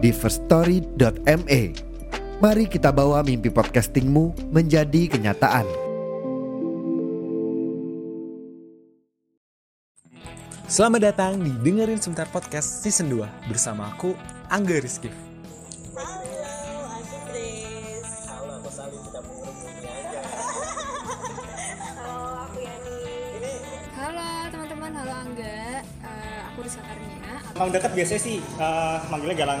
di firststory.me. Mari kita bawa mimpi podcastingmu menjadi kenyataan. Selamat datang di Dengerin Sebentar Podcast Season 2 bersama aku, Angga Rizky. Halo, aku Grace. Halo, aku Sali, kita menghubungi aja. Halo, aku Yani. Ini Halo teman-teman, halo Angga. Eh, aku Karnia. emang dekat biasanya sih eh, manggilnya galang.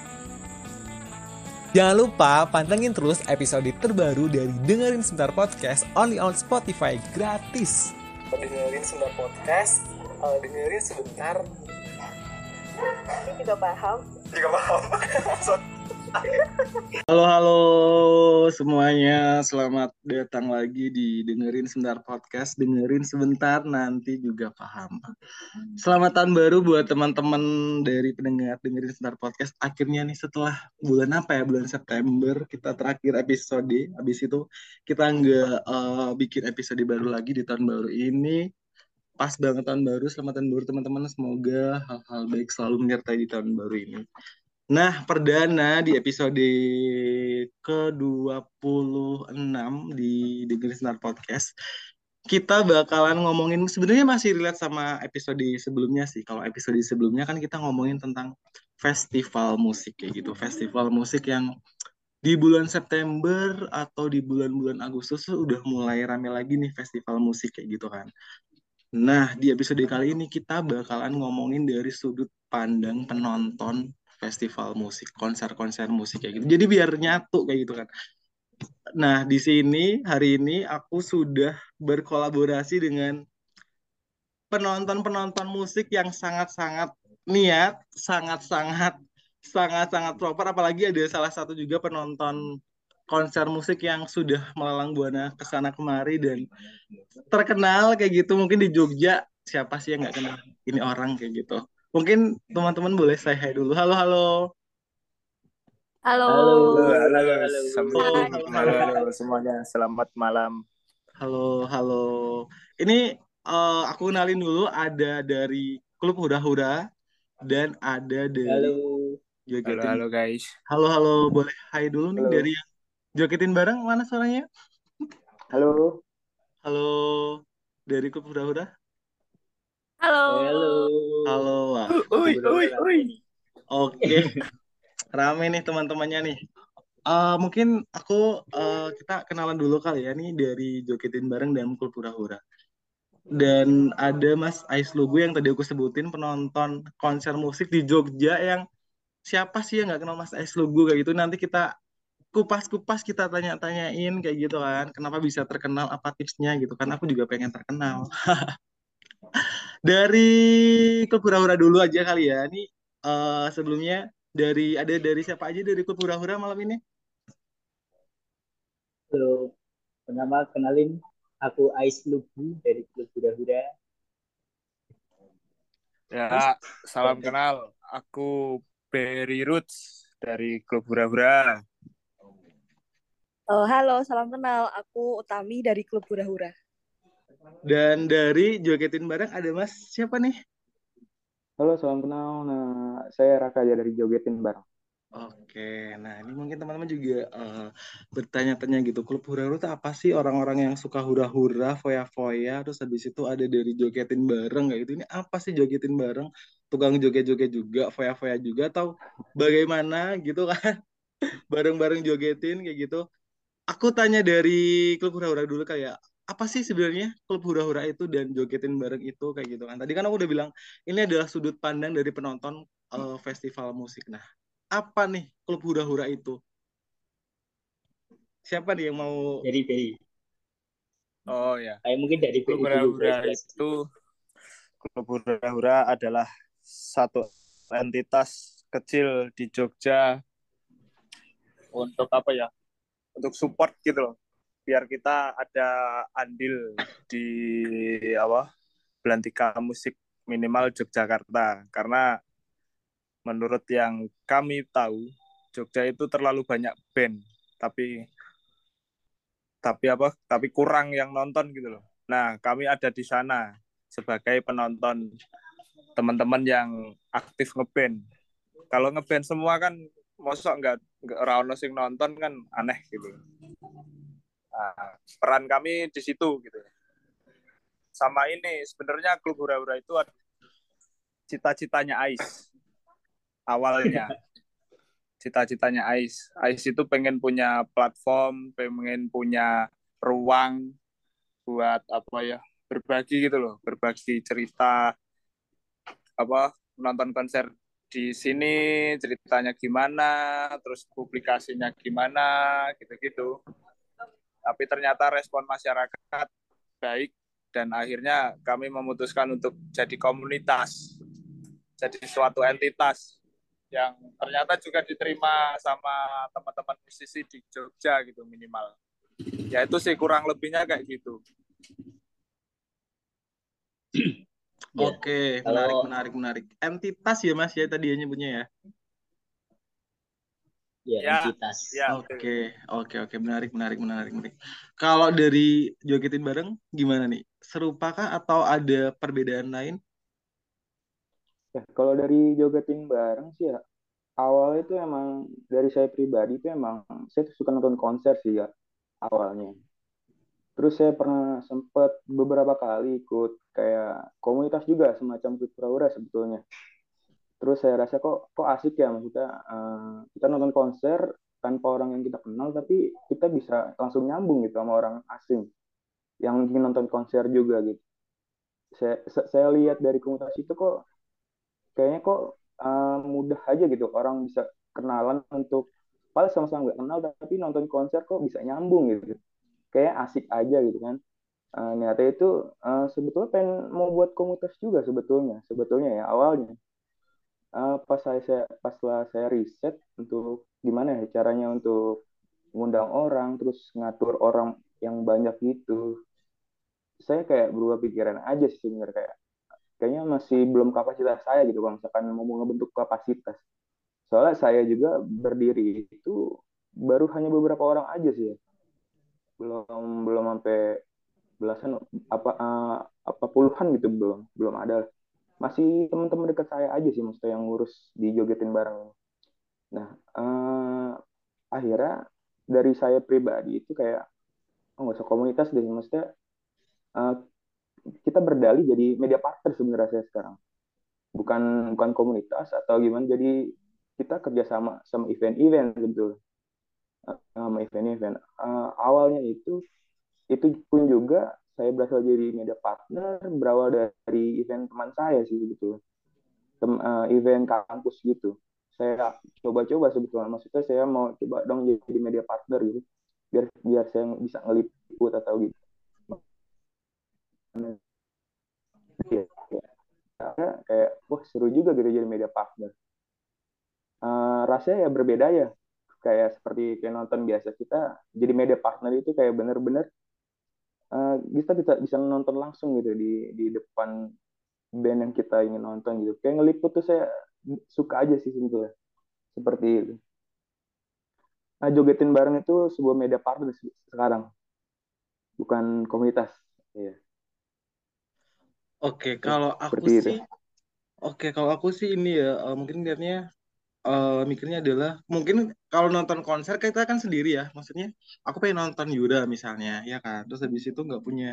Jangan lupa pantengin terus episode terbaru dari Dengerin Sebentar Podcast only on Spotify gratis. Dengerin sebentar podcast, eh, dengerin sebentar. Ini juga paham. juga paham Halo halo semuanya, selamat datang lagi di dengerin sebentar podcast, dengerin sebentar nanti juga paham. Selamat tahun baru buat teman-teman dari pendengar dengerin sebentar podcast. Akhirnya nih setelah bulan apa ya, bulan September kita terakhir episode, habis itu kita nggak eh, bikin episode baru lagi di tahun baru ini. Pas banget tahun baru, selamat tahun baru teman-teman. Semoga hal-hal baik selalu menyertai di tahun baru ini. Nah, perdana di episode ke-26 di Dengerin Senar Podcast, kita bakalan ngomongin, sebenarnya masih relate sama episode sebelumnya sih. Kalau episode sebelumnya kan kita ngomongin tentang festival musik kayak gitu. Festival musik yang di bulan September atau di bulan-bulan Agustus udah mulai rame lagi nih festival musik kayak gitu kan. Nah, di episode kali ini kita bakalan ngomongin dari sudut pandang penonton festival musik, konser-konser musik kayak gitu. Jadi biar nyatu kayak gitu kan. Nah, di sini hari ini aku sudah berkolaborasi dengan penonton-penonton musik yang sangat-sangat niat, sangat-sangat sangat-sangat proper apalagi ada salah satu juga penonton konser musik yang sudah melalang buana ke sana kemari dan terkenal kayak gitu mungkin di Jogja siapa sih yang nggak kenal ini orang kayak gitu mungkin teman-teman boleh say hi dulu. Halo halo. Halo. halo halo Halo, halo, halo, halo semuanya. Selamat malam. halo. Halo. Ini eh, aku kenalin dulu. Ada dari klub Hura Hura dan ada dari Halo. Jogetin. halo guys. Halo halo. Boleh hai dulu nih Halo. dari yang jogetin bareng mana suaranya? Halo. Halo. Dari klub Hura Hura Halo. halo wah oi oi oi Oke, rame nih teman-temannya nih. Eh, mungkin aku eh, kita kenalan dulu kali ya nih dari Jogetin Bareng dan Klub Hura-Hura. Dan ada Mas Ais Lugu yang tadi aku sebutin penonton konser musik di Jogja yang siapa sih yang nggak kenal Mas Ais Lugu kayak gitu. Nanti kita kupas-kupas kita tanya-tanyain kayak gitu kan. Kenapa bisa terkenal, apa tipsnya gitu kan. Aku juga pengen terkenal. Dari Klub Hura-Hura dulu aja kali ya. Ini eh, sebelumnya dari ada dari siapa aja dari klub hura-hura malam ini? Halo, pertama kenalin aku Ais Lubu dari Klub Hura-Hura. ya salam kenal aku Berry Roots dari klub hura-hura Oh, halo, salam kenal. Aku Utami dari Klub Hura-Hura. Dan dari Jogetin Bareng ada Mas siapa nih? Halo, salam kenal. Nah, saya Raka aja dari Jogetin Bareng. Oke, nah ini mungkin teman-teman juga eh, bertanya-tanya gitu, klub hura-hura itu apa sih orang-orang yang suka hura-hura, foya-foya, terus habis itu ada dari jogetin bareng kayak gitu. Ini apa sih jogetin bareng? Tukang joget-joget juga, foya-foya juga, atau bagaimana gitu kan? Bareng-bareng jogetin kayak gitu. Aku tanya dari klub hura-hura dulu kayak apa sih sebenarnya klub hura-hura itu dan jogetin bareng itu kayak gitu kan. Tadi kan aku udah bilang ini adalah sudut pandang dari penonton uh, festival musik. Nah, apa nih klub hura-hura itu? Siapa nih yang mau Dari Beri. Oh ya. Kayak mungkin dari Klub hura-hura itu Klub hura-hura adalah satu entitas kecil di Jogja untuk apa ya? Untuk support gitu loh. Biar kita ada andil di apa? Belantika musik minimal Yogyakarta. Karena menurut yang kami tahu Jogja itu terlalu banyak band tapi tapi apa tapi kurang yang nonton gitu loh. Nah kami ada di sana sebagai penonton teman-teman yang aktif ngeband. Kalau ngeband semua kan mosok nggak nggak sing nonton kan aneh gitu nah, peran kami di situ gitu sama ini sebenarnya klub hura-hura itu cita-citanya Ais awalnya cita-citanya Ais. Ais itu pengen punya platform, pengen punya ruang buat apa ya berbagi gitu loh, berbagi cerita apa nonton konser di sini ceritanya gimana, terus publikasinya gimana, gitu-gitu. Tapi ternyata respon masyarakat baik dan akhirnya kami memutuskan untuk jadi komunitas, jadi suatu entitas yang ternyata juga diterima sama teman-teman musisi di Jogja gitu minimal. Ya itu sih kurang lebihnya kayak gitu. Oke, menarik, menarik, menarik. Entitas ya Mas ya tadi ya nyebutnya ya. Ya, Ya, entitas. Ya, Oke, oke, oke, menarik, menarik, menarik, menarik. Kalau dari jogetin bareng gimana nih? Serupakah atau ada perbedaan lain? Ya, kalau dari jogetin bareng sih ya, awalnya itu emang dari saya pribadi itu emang saya tuh suka nonton konser sih ya awalnya. Terus saya pernah sempat beberapa kali ikut kayak komunitas juga semacam pura sebetulnya. Terus saya rasa kok kok asik ya maksudnya eh, kita nonton konser tanpa orang yang kita kenal tapi kita bisa langsung nyambung gitu sama orang asing yang ingin nonton konser juga gitu. Saya saya lihat dari komunitas itu kok kayaknya kok uh, mudah aja gitu orang bisa kenalan untuk paling sama-sama nggak kenal tapi nonton konser kok bisa nyambung gitu. Kayak asik aja gitu kan. Uh, niatnya itu uh, sebetulnya pengen mau buat komunitas juga sebetulnya sebetulnya ya awalnya uh, pas saya, saya pas saya riset untuk gimana ya caranya untuk ngundang orang terus ngatur orang yang banyak gitu. Saya kayak berubah pikiran aja sih sebenarnya kayak kayaknya masih belum kapasitas saya gitu kalau misalkan mau ngebentuk kapasitas. Soalnya saya juga berdiri itu baru hanya beberapa orang aja sih ya. Belum belum sampai belasan apa uh, apa puluhan gitu belum belum ada masih teman-teman dekat saya aja sih maksudnya yang ngurus di jogetin bareng nah uh, akhirnya dari saya pribadi itu kayak oh, nggak usah komunitas deh maksudnya uh, kita berdalih jadi media partner sebenarnya saya sekarang. Bukan bukan komunitas atau gimana jadi kita kerjasama sama event-event gitu sama event-event. Uh, awalnya itu itu pun juga saya berasal jadi media partner berawal dari event teman saya sih gitu. Tem, uh, event kampus gitu. Saya coba-coba sebetulnya maksudnya saya mau coba dong jadi media partner gitu biar biar saya bisa ngeliput atau gitu. Ya, ya. Kayak wah seru juga gitu jadi media partner. Uh, rasanya ya berbeda ya. Kayak seperti kayak nonton biasa kita jadi media partner itu kayak bener-bener uh, kita bisa bisa nonton langsung gitu di di depan band yang kita ingin nonton gitu. Kayak ngeliput tuh saya suka aja sih sebetulnya. Seperti itu. Nah jogetin bareng itu sebuah media partner sekarang. Bukan komunitas ya Oke, kalau aku Seperti itu. sih, oke kalau aku sih ini ya uh, mungkin lihatnya uh, mikirnya adalah mungkin kalau nonton konser kita kan sendiri ya. Maksudnya aku pengen nonton Yura misalnya ya kan? Terus habis itu nggak punya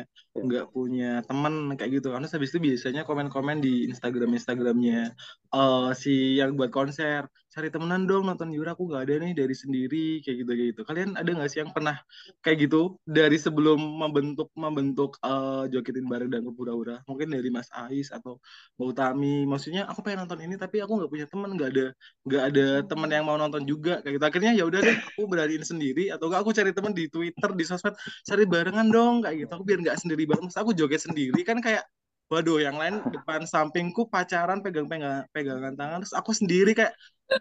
nggak punya temen kayak gitu terus habis itu biasanya komen-komen di Instagram Instagramnya eh si yang buat konser cari temenan dong nonton Yura aku nggak ada nih dari sendiri kayak gitu kayak gitu kalian ada nggak sih yang pernah kayak gitu dari sebelum membentuk membentuk eh jokitin bareng dan kepura-pura mungkin dari Mas Ais atau Mbak Utami maksudnya aku pengen nonton ini tapi aku nggak punya temen nggak ada nggak ada teman yang mau nonton juga kayak gitu akhirnya ya udah deh aku beraniin sendiri atau enggak aku cari teman di Twitter di sosmed cari barengan dong kayak gitu. Aku biar nggak sendiri banget Terus aku joget sendiri. Kan kayak waduh yang lain depan sampingku pacaran pegang pegang pegangan tangan terus aku sendiri kayak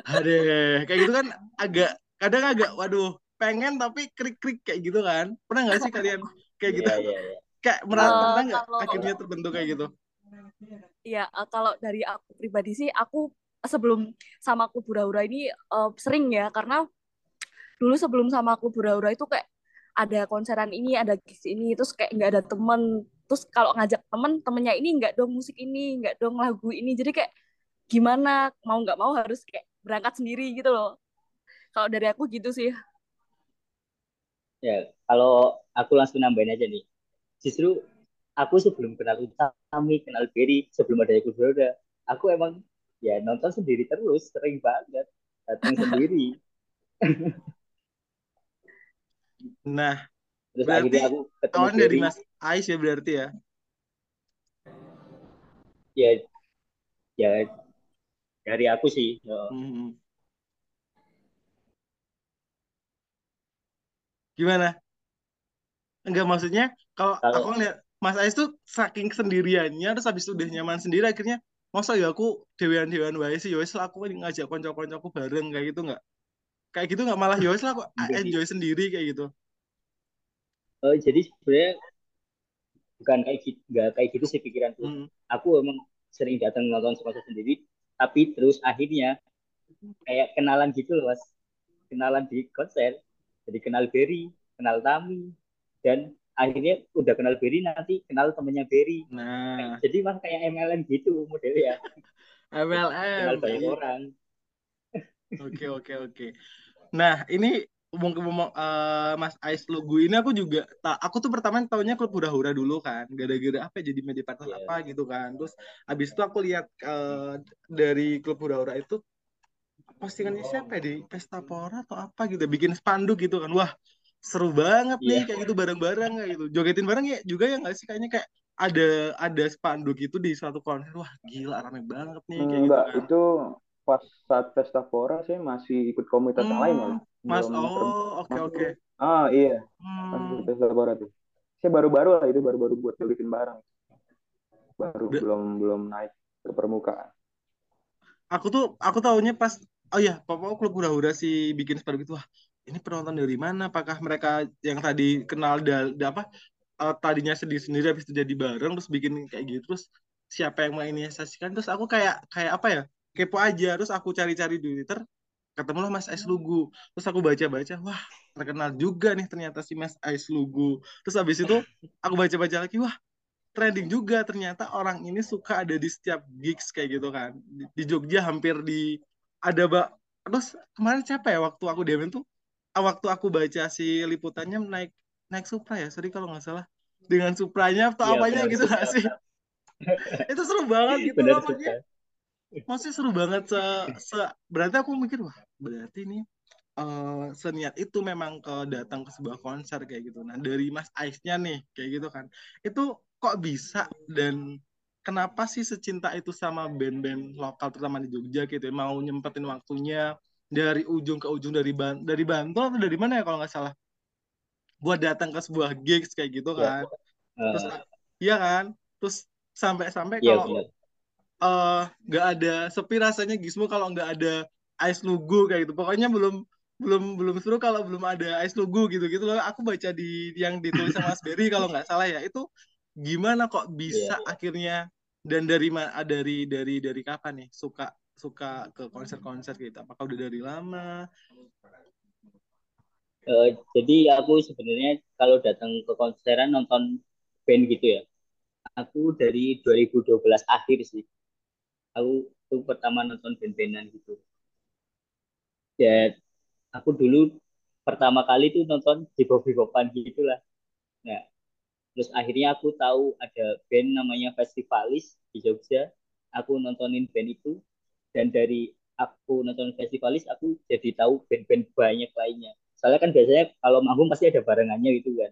adeh kayak gitu kan agak kadang agak waduh pengen tapi krik krik kayak gitu kan. Pernah nggak sih kalian kayak gitu? Iya, iya, iya. kayak merasa Eh, pernah nggak akhirnya terbentuk kayak gitu? Ya, eh, kalau dari aku pribadi sih, aku sebelum sama klub hura-hura ini eh, sering ya, karena dulu sebelum sama klub hura-hura itu kayak ada konseran ini, ada gigs ini, terus kayak nggak ada temen. Terus kalau ngajak temen, temennya ini nggak dong musik ini, nggak dong lagu ini. Jadi kayak gimana, mau nggak mau harus kayak berangkat sendiri gitu loh. Kalau dari aku gitu sih. Ya, kalau aku langsung nambahin aja nih. Justru aku sebelum kenal Utami, kenal Berry, sebelum ada Ikut Beroda, aku emang ya nonton sendiri terus, sering banget. Datang sendiri. nah Terus berarti aku ketemu kawan dari Mas Ais ya berarti ya ya ya dari aku sih. Ya. Hmm. Gimana? Enggak maksudnya kalau Kalau- aku ngeliat Mas Ais tuh saking sendiriannya terus habis itu udah nyaman sendiri akhirnya masa ya aku dewean-dewean wae sih ya wes lah aku ngajak konco-koncoku bareng kayak gitu nggak? Kayak gitu nggak malah ya wes lah aku Enggak sih. enjoy sendiri kayak gitu. Eh, jadi sebenarnya bukan kayak gitu, nggak kayak gitu sih pikiranku. Hmm. Aku emang sering datang nonton konser sendiri, tapi terus akhirnya kayak kenalan gitu loh mas, kenalan di konser, jadi kenal Berry, kenal Tami, dan akhirnya udah kenal Berry nanti kenal temennya Berry. Nah, Jadi mas kayak MLM gitu modelnya, kenal MLM. banyak Iya. orang. Oke oke oke. Nah ini ngomong-ngomong eh, Mas Ais Lugu ini aku juga tak aku tuh pertama tahunya klub hura-hura dulu kan gara-gara apa ya, jadi media partner Iya. apa gitu kan terus habis itu aku lihat eh, dari klub hura-hura itu postingannya siapa ya, di Pesta Pora atau apa gitu bikin spanduk gitu kan wah seru banget nih Iya. kayak gitu bareng-bareng kayak gitu jogetin bareng ya juga ya nggak sih kayaknya kayak ada ada spanduk itu di suatu konser wah gila rame banget nih kayak gitu Enggak, kan itu pas saat Pesta Pora saya masih ikut komunitas yang lain malah. Hmm, Mas Belum oh oke oke Ah iya, pas Hmm. ikut Pesta Pora tuh. Saya baru-baru lah itu baru-baru buat jogetin bareng. Baru Ber- belum belum naik ke permukaan. aku tuh aku tahunya pas oh ya papa klub hura-hura si bikin spanduk itu wah ini penonton dari mana? Apakah mereka yang tadi kenal da, da- apa eh, tadinya sendiri sendiri habis itu jadi bareng terus bikin kayak gitu terus siapa yang menginisiasikan? Terus aku kayak kayak apa ya kepo aja terus aku cari-cari di Twitter ketemulah Mas Ais Lugu. Terus aku baca-baca wah terkenal juga nih ternyata si Mas Ais Lugu. Terus habis itu aku baca-baca lagi wah trending juga ternyata orang ini suka ada di setiap gigs kayak gitu kan. Di, Jogja hampir di ada mbak terus kemarin siapa ya waktu aku DM tuh waktu aku baca si liputannya naik naik Supra ya sorry kalau nggak salah. Dengan Supranya atau Iya apanya gitu nggak sih? Itu seru banget gitu suka. maksudnya. Maksudnya seru banget se, se- berarti aku mikir wah berarti ini eh, seniat itu memang ke datang ke sebuah konser kayak gitu. Nah dari Mas Ais-nya nih kayak gitu kan, itu kok bisa dan kenapa sih secinta itu sama band-band lokal terutama di Jogja gitu ya, mau nyempetin waktunya dari ujung ke ujung dari Ban dari Bantul atau dari mana ya kalau nggak salah buat datang ke sebuah gigs kayak gitu Ya, kan. Terus eh, iya kan, terus sampai-sampai iya kalau eh nggak ada sepi rasanya Gizmo kalau nggak ada Ice Lugu kayak gitu. Pokoknya belum belum belum seru kalau belum ada Ice Lugu gitu-gitu loh. Aku baca di yang ditulis sama Mas Berry kalau nggak salah ya. Itu gimana kok bisa akhirnya dan dari ma- dari dari dari kapan nih suka suka ke konser-konser gitu? Apakah udah dari lama? Eh, jadi aku sebenarnya kalau datang ke konseran nonton band gitu ya, aku dari 2012 akhir sih. Aku tuh pertama nonton band-bandan gitu. Ya aku dulu pertama kali tuh nonton di Bobby Bopan gitu lah nah terus akhirnya aku tahu ada band namanya Festivalis di Jogja aku nontonin band itu dan dari aku nonton Festivalis aku jadi tahu band-band banyak lainnya. Soalnya kan biasanya kalau manggung pasti ada barengannya gitu kan.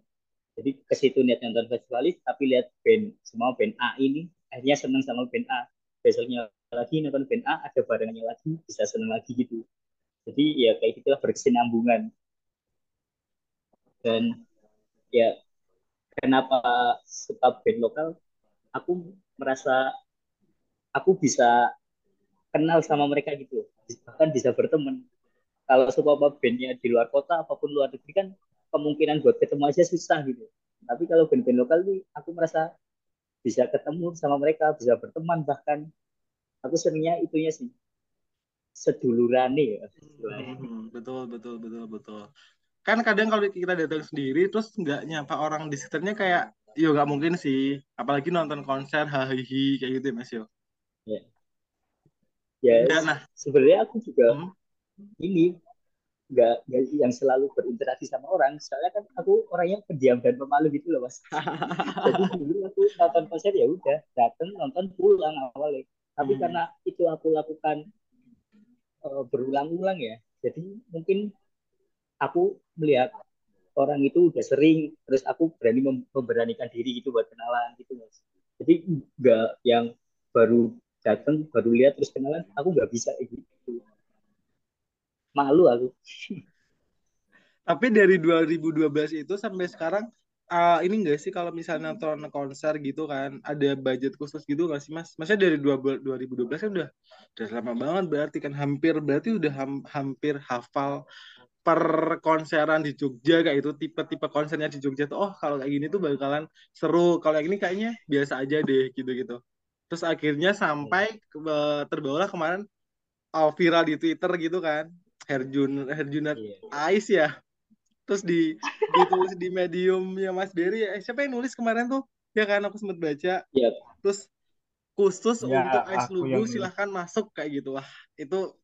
Jadi ke situ niat nonton festivalis tapi lihat band semua band A ini akhirnya seneng sama band A. Besoknya lagi nonton band A ada barengannya lagi bisa seneng lagi gitu. Jadi ya kayak gitulah berkesinambungan. Dan ya kenapa suka band lokal? Aku merasa aku bisa kenal sama mereka gitu. Bahkan bisa berteman. Kalau semua bandnya di luar kota apa pun luar negeri kan kemungkinan buat ketemu aja susah gitu. Tapi kalau band-band lokal nih aku merasa bisa ketemu sama mereka bisa berteman bahkan. Aku seringnya itunya sih sedulurane ya. Hmm, betul betul betul betul. Kan kadang kalau kita datang sendiri terus nggak nyapa orang di sekitarnya kayak yo nggak mungkin sih. Apalagi nonton konser hahihi kayak gitu ya mas yo ya nah sebenarnya aku juga hmm. ini nggak yang selalu berinteraksi sama orang. Soalnya kan aku orangnya pendiam dan pemalu gitu loh mas. Jadi dulu aku nonton konser ya udah dateng nonton pulang awalnya. Tapi hmm. karena itu aku lakukan uh, berulang-ulang ya jadi mungkin aku melihat orang itu udah sering terus aku berani mem memberanikan diri gitu buat kenalan gitu mas. Jadi nggak yang baru datang baru lihat terus kenalan aku nggak bisa gitu malu aku. Tapi dari 2012 itu sampai sekarang uh, ini enggak sih kalau misalnya nonton konser gitu kan ada budget khusus gitu nggak sih mas? Maksudnya dari 2012 kan udah udah lama banget berarti kan hampir berarti udah ham, hampir hafal per konseran di Jogja kayak itu tipe-tipe konsernya di Jogja tuh oh kalau kayak gini tuh bakalan seru kalau yang ini kayaknya biasa aja deh gitu-gitu. Terus akhirnya sampai uh, terbawalah kemarin oh, viral di Twitter gitu kan. Herjun Herjunat yeah. Ais ya. Terus di ditulis di mediumnya Mas Berry eh, siapa yang nulis kemarin tuh? Ya kan aku sempat baca. Yeah. terus khusus ya, untuk Ais Lugu silahkan masuk kayak gitu. Wah itu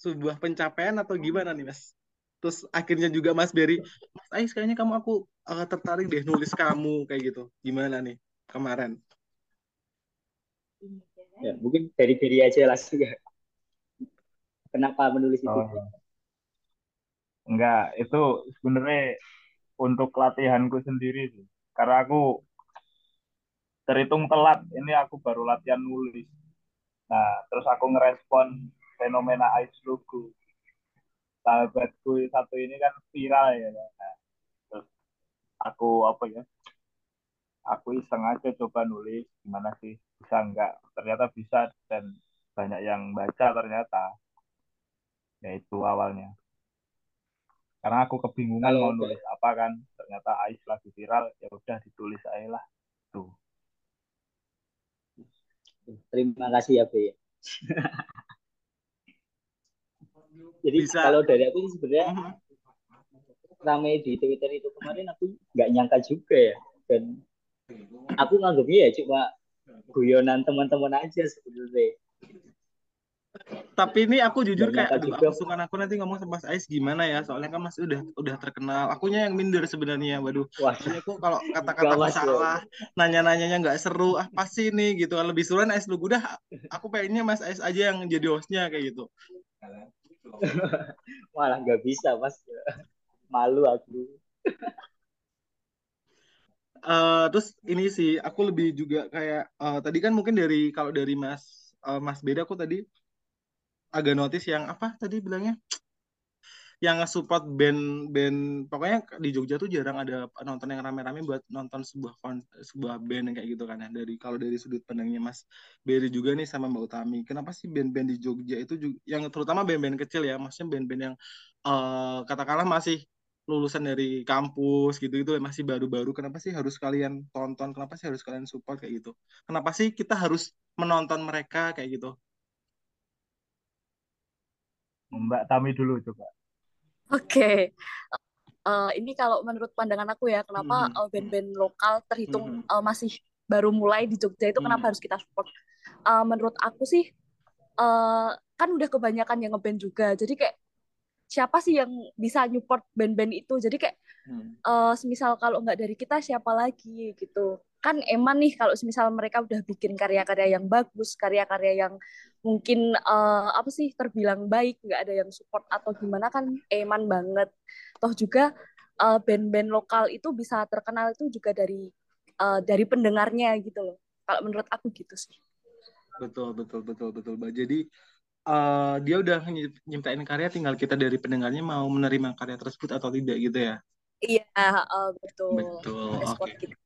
sebuah pencapaian atau gimana nih Mas? Terus akhirnya juga Mas Berry Mas Ais kayaknya kamu aku uh, tertarik deh nulis kamu kayak gitu. Gimana nih kemarin ya mungkin dari diri aja langsung ya Kenapa menulis itu? Oh. Enggak, itu sebenarnya untuk latihanku sendiri sih. Karena aku terhitung telat, ini aku baru latihan nulis. Nah, terus aku ngerespon fenomena ice logo. Sahabatku satu ini kan viral ya. Nah, terus aku apa ya? Aku iseng aja coba nulis gimana sih bisa enggak ternyata bisa dan banyak yang baca ternyata. Ya itu awalnya. Karena aku kebingungan Halo, mau nulis apa kan ternyata Ais lagi viral ya udah ditulis aja lah. Tuh. Terima kasih ya Be jadi Bisa. kalau dari aku sebenarnya -huh. ramai di Twitter itu kemarin aku nggak nyangka juga ya. Dan aku nganggapnya ya cuma guyonan teman-teman aja sebenarnya. Tapi ini aku jujur kayak aduh aku nanti ngomong sama Mas Ais gimana ya? Soalnya kan Mas udah udah terkenal. Akunya yang minder sebenarnya waduh. Wah. aku kalau kata-kata salah nanya-nanyanya nggak seru ah pasti nih gitu. Lebih seru Ais lu udah aku pengennya Mas Ais aja yang jadi hostnya kayak gitu. Malah nggak bisa Mas. Malu aku uh, terus ini sih aku lebih juga kayak uh, tadi kan mungkin dari kalau dari Mas uh, Mas Beda aku tadi agak notice yang apa tadi bilangnya? Yang support band band pokoknya di Jogja tuh jarang ada nonton yang rame-rame buat nonton sebuah sebuah band yang kayak gitu kan ya. Dari kalau dari sudut pandangnya Mas Berry juga nih sama Mbak Utami kenapa sih band-band di Jogja itu juga, yang terutama band-band kecil ya maksudnya band-band yang uh, katakanlah masih lulusan dari kampus gitu gitu masih baru-baru kenapa sih harus kalian tonton kenapa sih harus kalian support kayak gitu kenapa sih kita harus menonton mereka kayak gitu Mbak Tami dulu coba. Oke. Okay. Uh, eh, ini kalau menurut pandangan aku ya, kenapa hmm. uh, band-band lokal terhitung hmm. uh, masih baru mulai di Jogja itu hmm. kenapa harus kita support? Uh, menurut aku sih uh, kan udah kebanyakan yang ngeband juga. Jadi kayak siapa sih yang bisa nyupport band-band itu? Jadi kayak Hmm. eh semisal kalau nggak dari kita siapa lagi gitu. Kan eman nih kalau semisal mereka udah bikin karya-karya yang bagus karya-karya yang mungkin eh, apa sih terbilang baik nggak ada yang support atau gimana kan eman banget. Toh juga eh, band-band lokal itu bisa terkenal itu juga dari eh, dari pendengarnya gitu loh. Kalau menurut aku gitu sih. Betul, betul, betul, betul, Mbak. Jadi eh, dia udah ny- nyiptain karya, tinggal kita dari pendengarnya mau menerima karya tersebut atau tidak gitu ya. iya eh, betul Betul, oke. kita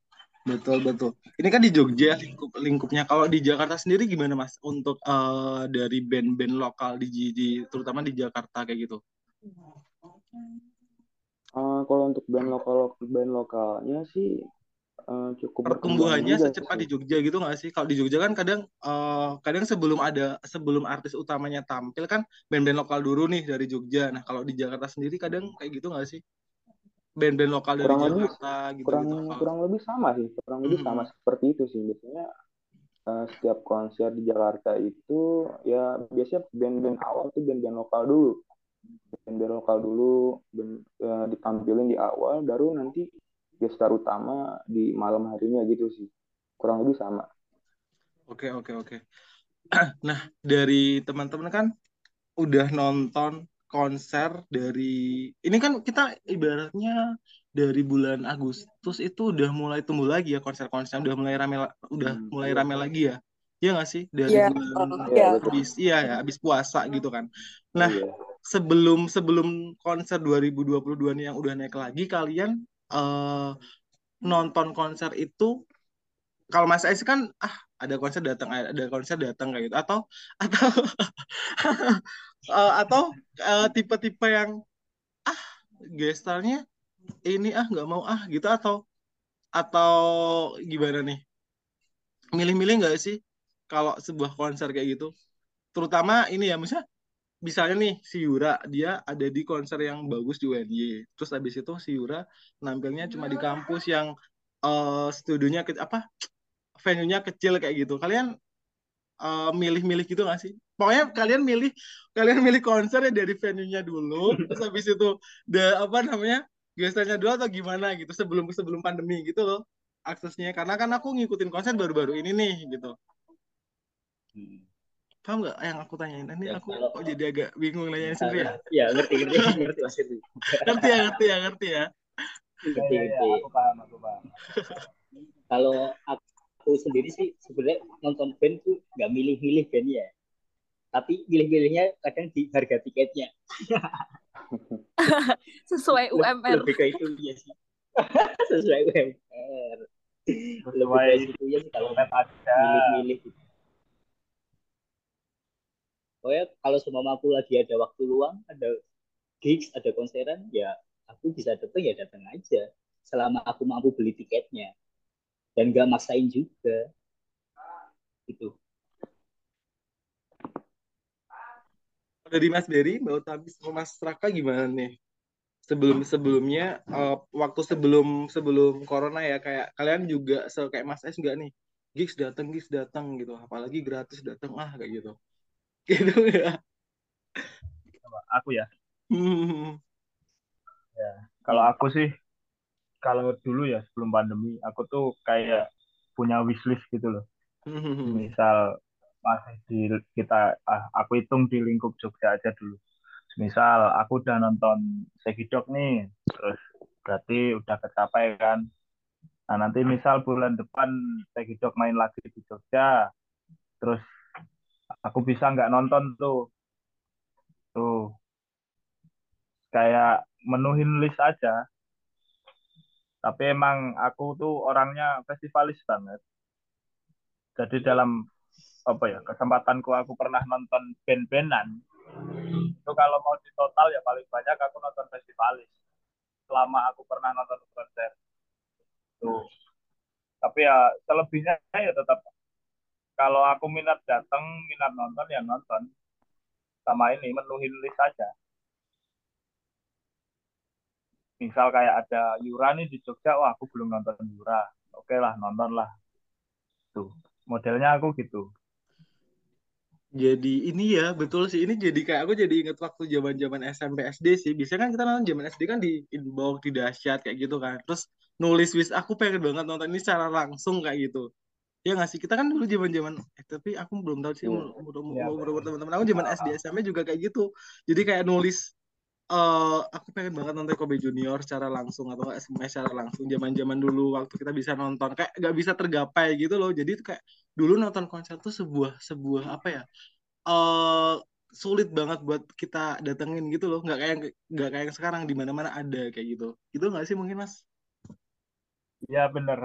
Betul, betul. Ini kan di Jogja lingkup lingkupnya. Kalau di Jakarta sendiri gimana, Mas? Untuk eh, dari band-band lokal di, di terutama di Jakarta kayak gitu. Eh, kalau untuk band lokal band lokalnya sih eh, cukup Pertumbuhannya secepat sih. di Jogja gitu nggak sih? Kalau di Jogja kan kadang eh, kadang sebelum ada sebelum artis utamanya tampil kan band-band lokal dulu nih dari Jogja. Nah, kalau di Jakarta sendiri kadang kayak gitu nggak sih? Band-band lokal dari Kurang lebih Jakarta kurang. Kalau- kurang lebih sama sih, kurang lebih sama Mhm. seperti itu sih. Biasanya eh, setiap konser di Jakarta itu ya biasanya band-band awal tuh band-band lokal dulu. Band-band lokal dulu band- eh, ditampilin di awal baru nanti gestar utama di malam harinya gitu sih. Kurang lebih sama. Oke, oke, oke. Nah, dari teman-teman kan udah nonton konser dari ini kan kita ibaratnya dari bulan Agustus itu udah mulai tumbuh lagi ya konser-konser udah mulai rame udah Hmm, mulai iya. rame lagi ya. Iya nggak sih? Dari Iya, bulan eh, Iya, ya. habis iya ya, habis puasa gitu kan. Nah, Iya. sebelum sebelum konser 2022 nih yang udah naik lagi kalian eh nonton konser itu kalau Mas Ais kan ah ada konser datang ada konser datang kayak gitu. Atau atau eh, atau eh, tipe-tipe yang ah gestarnya ini ah nggak mau ah gitu. Atau atau gimana nih? Milih-milih nggak sih kalau sebuah konser kayak gitu? Terutama ini ya misalnya misalnya nih si Yura dia ada di konser yang bagus di UNY terus habis itu si Yura nampilnya cuma di kampus yang eh studionya ke apa venue-nya kecil kayak gitu. Kalian eh, milih-milih gitu nggak sih? Pokoknya kalian milih kalian milih konser ya dari venue-nya dulu terus habis itu the apa namanya gesternya dulu atau gimana gitu sebelum sebelum pandemi gitu loh aksesnya. Karena kan aku ngikutin konser baru-baru ini nih gitu. Hmm. Paham nggak yang aku tanyain ini Ya, aku kalau- kok jadi agak bingung nanyain sendiri ya Ya, ngerti, ngerti, ngerti Mas Firly. ngerti ya ngerti ya ngerti ya Ngerti, Iya, iya, ngerti. aku paham, aku paham. Kalau aku sendiri sih sebenarnya nonton band tuh nggak milih-milih band ya. Tapi milih-milihnya kadang di harga tiketnya. sesuai UMR Lebih ke itu ya sih. Sesuai UMR. Lebih ke situ ya sih kalau dompet aja. milih-milih gitu. Pokoknya kalau semua aku lagi ada waktu luang, ada gigs, ada konseran, ya aku bisa datang ya datang aja. Selama aku mampu beli tiketnya. Dan gak maksain juga. Gitu. dari Mas Berry Mbak Utami sama Mas Raka gimana nih sebelum sebelumnya eh, waktu sebelum sebelum corona ya kayak kalian juga se kayak Mas S nggak nih gigs datang gigs datang gitu apalagi gratis datang ah kayak gitu gitu ya Aku ya. Hmm. Ya, kalau aku sih, kalau dulu ya sebelum pandemi, aku tuh kayak punya wishlist gitu loh. Hmm. Misal masih di kita, ah, aku hitung di lingkup Jogja aja dulu. Misal aku udah nonton Segidok nih, terus berarti udah kecapai kan. Nah nanti misal bulan depan Segidok main lagi di Jogja, terus aku bisa nggak nonton tuh, tuh kayak menuhin list aja. Tapi emang aku tuh orangnya festivalis banget. Jadi dalam apa ya kesempatanku aku pernah nonton band-bandan. Itu kalau mau di total ya paling banyak aku nonton festivalis. Selama aku pernah nonton konser. Tuh. Tapi ya selebihnya ya tetap kalau aku minat datang, minat nonton ya nonton. Sama ini menuhin list aja. Misal kayak ada Yura nih di Jogja, wah aku belum nonton Yura. Oke lah, nonton lah. Tuh, modelnya aku gitu. Jadi ini ya betul sih ini jadi kayak aku jadi inget waktu zaman zaman SMP SD sih biasanya kan kita nonton zaman SD kan di inbox di dahsyat kayak gitu kan terus nulis wis aku pengen banget nonton ini secara langsung kayak gitu ya nggak sih? Kita kan dulu zaman zaman eh, tapi aku belum tahu sih Iya. umur umur umur, Iya, umur, umur teman-teman aku zaman SD SMP juga kayak gitu. Jadi kayak nulis eh aku pengen banget nonton Kobe Junior secara langsung atau nggak Smash secara langsung zaman zaman dulu waktu kita bisa nonton. Kayak nggak bisa tergapai gitu loh. Jadi itu kayak dulu nonton konser tuh sebuah sebuah apa ya eh sulit banget buat kita datengin gitu loh. Nggak kayak nggak kayak yang sekarang di mana mana ada kayak gitu. Gitu nggak sih mungkin mas? Iya bener.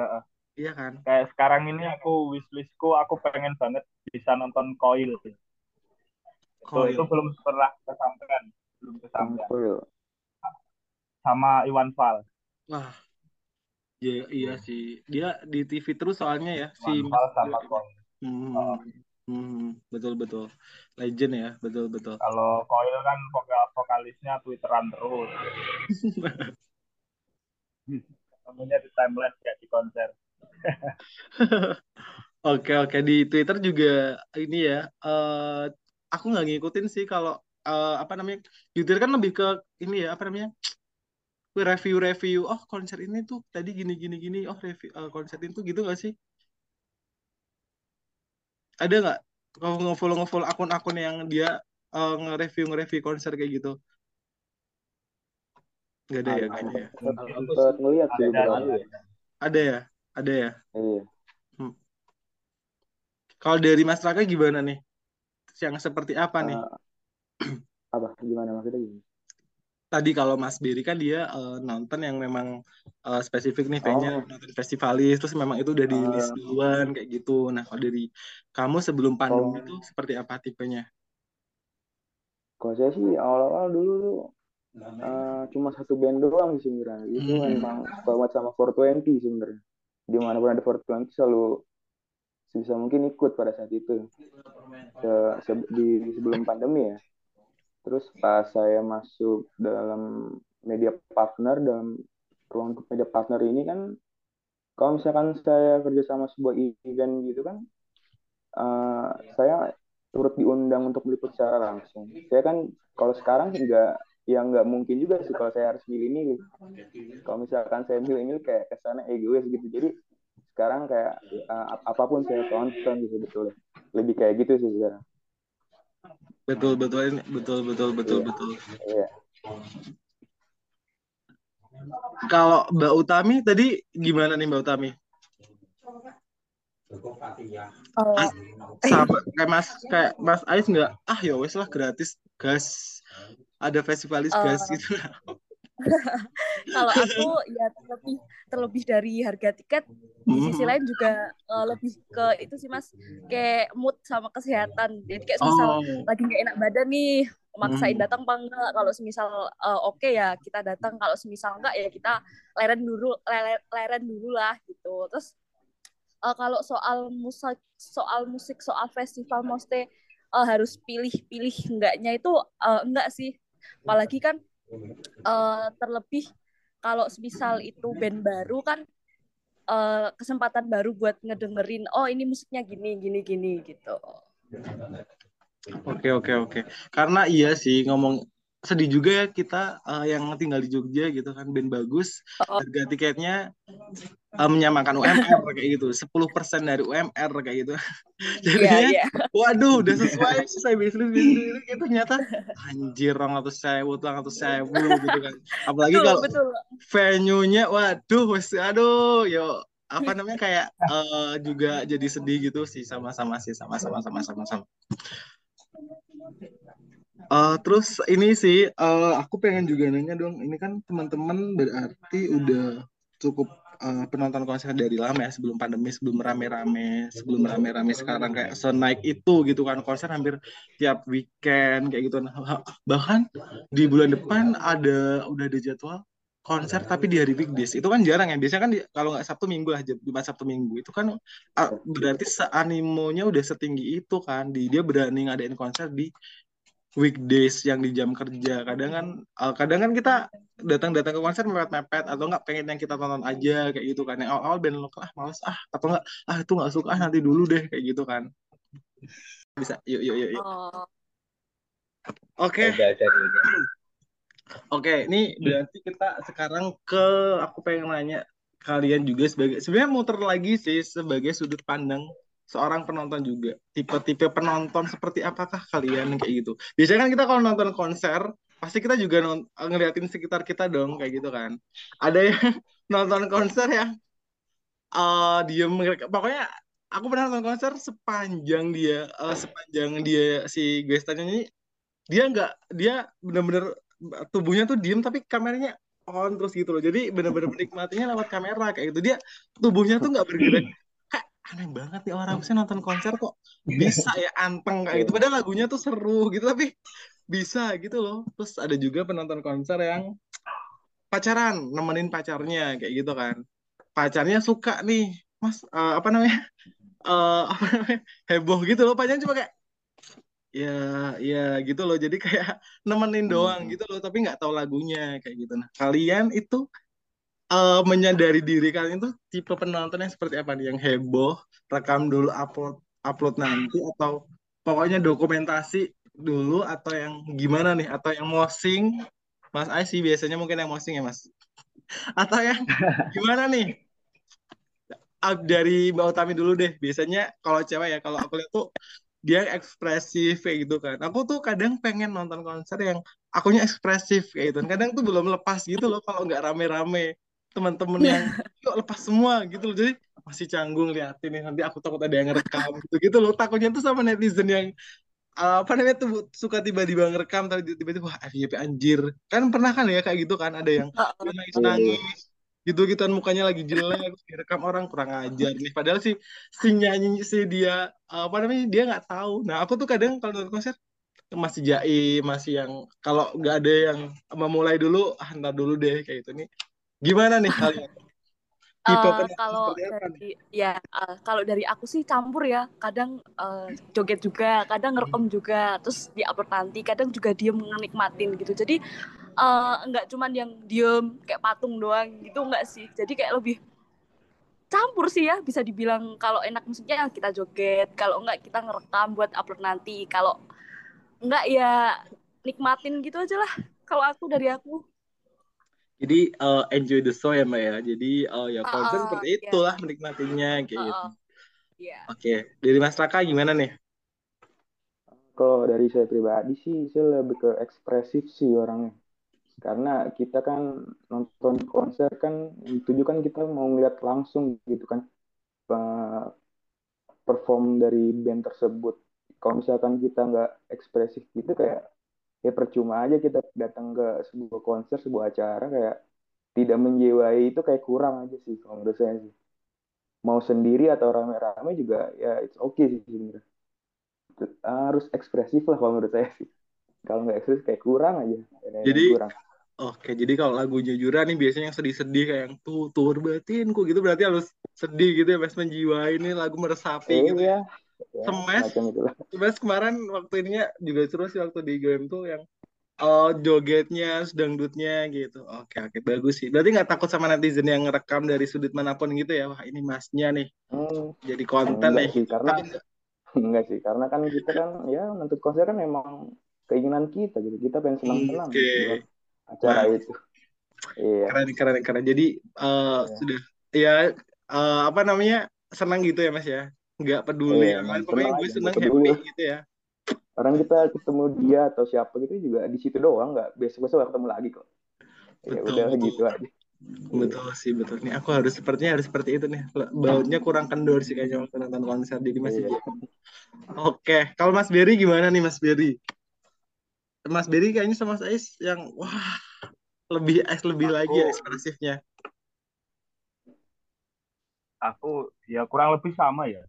Iya kan Kayak sekarang ini aku wishlistku aku pengen banget bisa nonton Coil. Itu, Coil. itu belum pernah kesampaian, belum kesampaian. Coil. Sama Iwan Fals. wah iya iya sih dia di TV terus soalnya ya si Iwan Fals sama Coil. Hmm, Oh. hmm, betul betul legend ya betul betul Kalau Coil kan vokal vokalisnya Twitteran terus. Namanya di timeline kayak di konser. Oke oke. Di Twitter juga ini ya eh aku nggak ngikutin sih kalau eh, apa namanya di Twitter kan lebih ke ini ya apa namanya review-review oh konser ini tuh tadi gini gini gini oh review eh, konser itu gitu nggak sih? Ada nggak kalau nge-follow nge-follow akun-akun yang dia eh, nge-review nge-review konser kayak gitu? Nggak ada ya kayaknya ya. Sempet ngeliat sih ada ya ada ya Iya. kalau dari Mas Raka gimana nih yang seperti apa nih Eh, apa gimana maksudnya gimana? tadi kalau Mas Beri kan dia eh, nonton yang memang eh, spesifik nih kayaknya Oh. nonton festivalis terus memang itu udah di list Eh. duluan kayak gitu. Nah, kalau dari kamu sebelum pandemi Kalau itu seperti apa tipenya? kalau saya sih awal-awal dulu tuh eh, cuma satu band doang sih sebenarnya. Itu Hmm. emang banget sama 420 sebenarnya. Di mana pun ada 420 selalu sebisa mungkin ikut pada saat itu. Se- se- di sebelum pandemi ya. Terus pas saya masuk dalam media partner dalam ruang media partner ini kan kalau misalkan saya kerja sama sebuah event gitu kan eh, saya turut diundang untuk meliput secara langsung. Saya kan kalau sekarang nggak ya nggak mungkin juga sih kalau saya harus milih-milih. Kalau misalkan saya milih-milih kayak kesannya egois gitu. Jadi sekarang kayak ap- apa pun saya tonton gitu betul. Lebih kayak gitu sih sekarang. Betul betul ini betul betul betul Iya. betul. Iya. Kalau Mbak Utami tadi gimana nih Mbak Utami? Oh, Ah, sama kayak Mas kayak Mas Ais nggak? Ah ya wes lah gratis gas. Ada festivalis gas Eh, gitu. kalau aku ya terlebih terlebih dari harga tiket di sisi Mhm. lain juga eh, lebih ke itu sih mas kayak mood sama kesehatan jadi kayak misal Oh. lagi nggak enak badan nih maksain Mhm. datang apa enggak kalau semisal eh, oke ya kita datang kalau semisal enggak ya kita leren dulu leren, leren dulu lah gitu terus eh, kalau soal musik soal musik soal festival mesti eh, harus pilih-pilih enggaknya itu eh, enggak sih apalagi kan eh, terlebih kalau semisal itu band baru kan eh, kesempatan baru buat ngedengerin oh ini musiknya gini gini gini gitu Oke oke oke. Karena iya sih ngomong sedih juga ya kita eh, yang tinggal di Jogja gitu kan band bagus Oh. harga tiketnya eh, menyamakan UMR kayak gitu. 10% dari UMR kayak gitu. Jadinya iya. waduh udah sesuai saya bisnis bisnis itu ternyata anjir orang atau sewu tuh atau sewu gitu kan. Apalagi betul kalau betul. venue-nya waduh wes aduh yo apa namanya kayak eh, juga jadi sedih gitu sih sama-sama sih sama-sama sama-sama sama Eh, terus ini sih eh, aku pengen juga nanya dong ini kan teman-teman berarti udah cukup eh, penonton konser dari lama ya sebelum pandemi sebelum rame-rame sebelum rame-rame sekarang kayak senaik itu gitu kan konser hampir tiap weekend kayak gitu. Nah, bahkan di bulan depan ada udah ada jadwal konser tapi di hari weekdays. Itu kan jarang ya biasanya kan di- kalau nggak Sabtu Minggu lah Jumat Sabtu Minggu. Itu kan ah, berarti seanimonya udah setinggi itu kan di dia berani ngadain konser di weekdays yang di jam kerja kadang kan kadang kan kita datang-datang ke konser mepet-mepet atau nggak pengen yang kita tonton aja kayak gitu kan yang awal-awal band lokal ah males ah atau nggak ah itu nggak suka ah nanti dulu deh kayak gitu kan bisa. Yuk, yuk, yuk, yuk. Oh, Oke. Udah. Oke, ini berarti kita sekarang ke aku pengen nanya kalian juga sebagai sebenarnya muter lagi sih sebagai sudut pandang seorang penonton juga. Tipe-tipe penonton seperti apakah kalian kayak gitu? Biasanya kan kita kalau nonton konser pasti kita juga non- ngeliatin sekitar kita dong kayak gitu kan. Ada yang nonton konser yang eh diem pokoknya aku pernah nonton konser sepanjang dia eh, sepanjang dia si Gestanya ini dia nggak dia bener-bener tubuhnya tuh diem tapi kameranya on terus gitu loh jadi bener-bener menikmatinya lewat kamera kayak gitu dia tubuhnya tuh nggak bergerak aneh banget nih orang saya nonton konser kok bisa ya anteng kayak gitu. Padahal lagunya tuh seru gitu tapi bisa gitu loh. Terus ada juga penonton konser yang pacaran nemenin pacarnya kayak gitu kan. Pacarnya suka nih mas eh, apa namanya? Eh, apa namanya? Heboh gitu loh pacarnya cuma kayak ya ya gitu loh. Jadi kayak nemenin doang gitu loh tapi nggak tahu lagunya kayak gitu. Nah kalian itu eh, menyadari diri kalian itu tipe penonton yang seperti apa nih? Yang heboh rekam dulu upload upload nanti atau pokoknya dokumentasi dulu atau yang gimana nih? Atau yang mosing? Mas Ais sih biasanya mungkin yang mosing ya Mas. Atau yang gimana nih? Dari Mbak Utami dulu deh. Biasanya kalau cewek ya kalau aku lihat tuh dia ekspresif kayak gitu kan. Aku tuh kadang pengen nonton konser yang akunya ekspresif kayak gitu. Kadang tuh belum lepas gitu loh kalau nggak rame-rame teman-teman yang yuk lepas semua gitu loh. Jadi masih canggung liatin nih nanti aku takut ada yang ngerekam gitu gitu loh. Takutnya tuh sama netizen yang uh, apa namanya tuh suka tiba-tiba ngerekam tapi tiba-tiba wah FYP anjir. Kan pernah kan ya kayak gitu kan ada yang nangis-nangis gitu-gituan mukanya lagi jelek direkam orang kurang ajar nih padahal si si nyanyi si dia apa namanya dia nggak tahu nah aku tuh kadang kalau nonton konser masih jaim masih yang kalau nggak ada yang memulai dulu ah ntar dulu deh kayak gitu nih gimana nih kalian? Tipe penonton kalau nih dari ya eh, kalau dari aku sih campur ya. Kadang eh, joget juga kadang ngerekam juga terus diupload nanti kadang juga diem menikmatin gitu. Jadi nggak cuman yang diem kayak patung doang gitu nggak sih. Jadi kayak lebih campur sih ya bisa dibilang. Kalau enak musiknya kita joget. Kalau enggak kita ngerekam buat upload nanti. Kalau enggak ya nikmatin gitu aja lah. Kalau aku dari aku jadi eh, enjoy the show ya mbak ya jadi eh, ya konser Ah, seperti iya. itulah menikmatinya kayak Ah, gitu ah. Iya. oke dari Mas Raka gimana nih Kalau dari saya pribadi sih, saya lebih ke ekspresif sih orangnya. Karena kita kan nonton konser kan, tujuh kan kita mau ngeliat langsung gitu kan, pe- perform dari band tersebut. Kalau misalkan kita nggak ekspresif gitu kayak, ya percuma aja kita datang ke sebuah konser, sebuah acara kayak tidak menjiwai itu kayak kurang aja sih kalau menurut saya sih. Mau sendiri atau rame-rame juga ya it's okay sih sebenarnya harus ekspresif lah kalau menurut saya sih. Kalau nggak ekspresif kayak kurang aja. Jadi kurang. Oke, jadi kalau lagunya Jura nih biasanya yang sedih-sedih kayak yang tuh tur batinku gitu berarti harus sedih gitu ya, Mas menjiwai ini lagu meresapi gitu ya. Iya, ya, Semes. Semes kemarin waktu ininya juga seru sih waktu di game tuh yang oh, jogetnya, dangdutnya gitu. Oke, oke, bagus sih. Berarti nggak takut sama netizen yang ngerekam dari sudut mana pun gitu ya? Wah, ini masnya nih Hmm, jadi konten nih. sih karena Tapi nggak- enggak sih karena kan kita kan ya nonton konser kan emang keinginan kita gitu. Kita pengen senang-senang Oke. buat acara Wah, itu. Iya. keren, keren, keren. Jadi eh, Iya. sudah ya eh, apa namanya senang gitu ya Mas ya? Nggak peduli emang lain. Pokoknya gue peduli happy gitu ya. Orang kita ketemu dia atau siapa gitu juga di situ doang, nggak besok-besok nggak ketemu lagi kok. Ya Betul, udah betul. gitu aja. Betul sih, betul. Nih aku harus sepertinya harus seperti itu nih. Bautnya kurang kendor sih kayaknya waktu nonton konser jadi masih Iya. Oke, kalau Mas Berry gimana nih Mas Berry? Mas Berry kayaknya sama Ais yang wah lebih lebih lagi ya Aku ekspresifnya. aku ya kurang lebih sama ya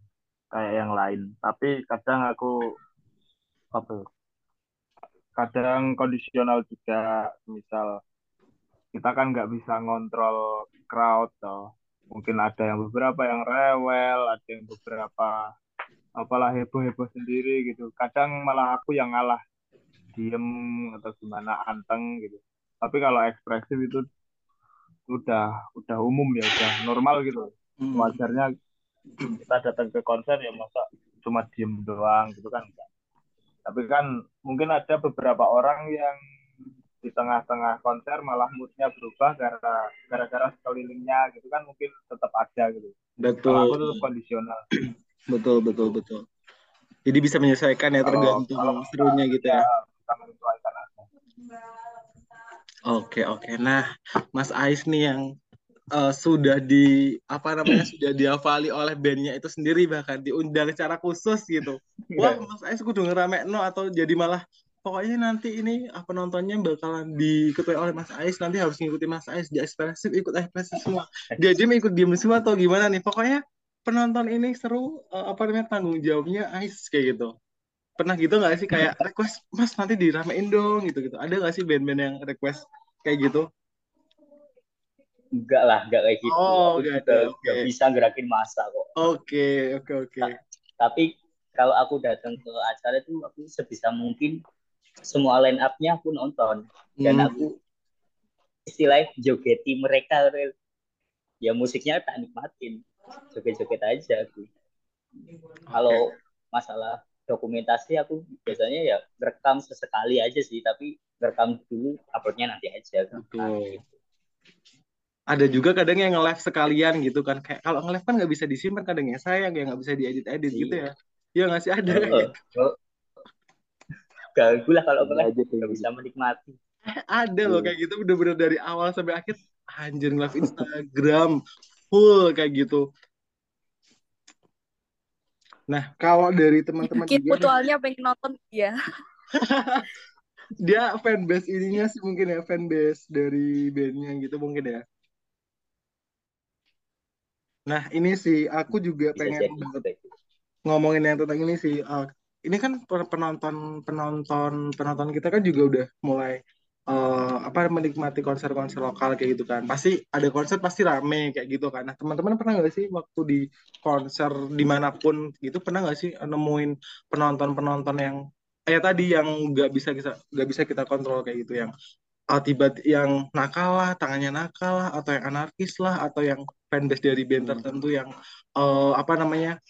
kayak yang lain. Tapi kadang aku apa ya, kadang kondisional juga. Misal kita kan nggak bisa ngontrol crowd toh. Mungkin ada yang beberapa yang rewel ada yang beberapa apalah heboh-heboh sendiri gitu. Kadang malah aku yang ngalah diem atau gimana anteng gitu. Tapi kalau ekspresif itu udah udah umum ya udah normal gitu. Hmm. wajarnya kita datang ke konser ya masa cuma diem doang gitu kan enggak. Tapi kan mungkin ada beberapa orang yang di tengah-tengah konser malah moodnya berubah gara gara-gara sekelilingnya gitu kan mungkin tetap ada gitu. Betul. Kalau aku tetap kondisional. Betul, betul, betul. Jadi bisa menyesuaikan ya tergantung kalau serunya gitu ya. Kita menyesuaikan aja. Oke, oke. Nah, Mas Ais nih yang eh, sudah di apa namanya sudah dihafali oleh bandnya itu sendiri bahkan diundang secara khusus gitu. Wah, Mas Ais kudu ngeramekno atau jadi malah pokoknya nanti ini apa nontonnya bakalan diikuti oleh Mas Ais nanti harus ngikutin Mas Ais dia ekspresif ikut ekspresif semua. Dia diem ikut diem semua atau gimana nih? Pokoknya penonton ini seru eh, apa namanya tanggung jawabnya Ais kayak gitu. Pernah gitu nggak sih kayak request Mas nanti diramein dong gitu gitu. Ada nggak sih band-band yang request kayak gitu? Enggak lah, enggak kayak gitu. Oh, aku enggak juga udah Oke. bisa gerakin masa kok. Oke, oke, oke. Tapi kalau aku datang ke acara itu aku sebisa mungkin semua line up-nya aku nonton dan Hmm. aku istilahnya jogeti mereka Rel. ya musiknya tak nikmatin joget-joget aja aku kalau masalah dokumentasi aku biasanya ya rekam sesekali aja sih tapi rekam dulu uploadnya nanti aja Betul. Ada juga kadang yang nge-live sekalian gitu kan. Kayak kalau nge-live kan nggak bisa disimpan kadang ya sayang ya nggak bisa diedit-edit gitu ya. Iya nggak sih ada. Oh, oh. ganggu lah kalau nggak aja kayak nggak bisa menikmati Ada loh kayak gitu bener-bener dari awal sampai akhir anjir nge-live Instagram full kayak gitu. Nah, kalau dari teman-teman Mungkin mutualnya pengen nonton ya. dia fanbase ininya sih mungkin ya fanbase dari bandnya gitu mungkin ya. Nah, ini sih aku juga bisa pengen banget seperti itu. ngomongin yang tentang ini sih. Uh, ini kan pen- penonton penonton penonton kita kan juga udah mulai uh, apa menikmati konser-konser lokal kayak gitu kan. Pasti ada konser pasti rame kayak gitu kan. Nah, teman-teman pernah nggak sih waktu di konser di mana pun gitu pernah nggak sih nemuin penonton-penonton yang ya tadi yang nggak bisa kita nggak bisa kita kontrol kayak gitu yang uh, tiba yang nakal lah, tangannya nakal lah, atau yang anarkis lah, atau yang fanbase dari band tertentu yang uh, apa namanya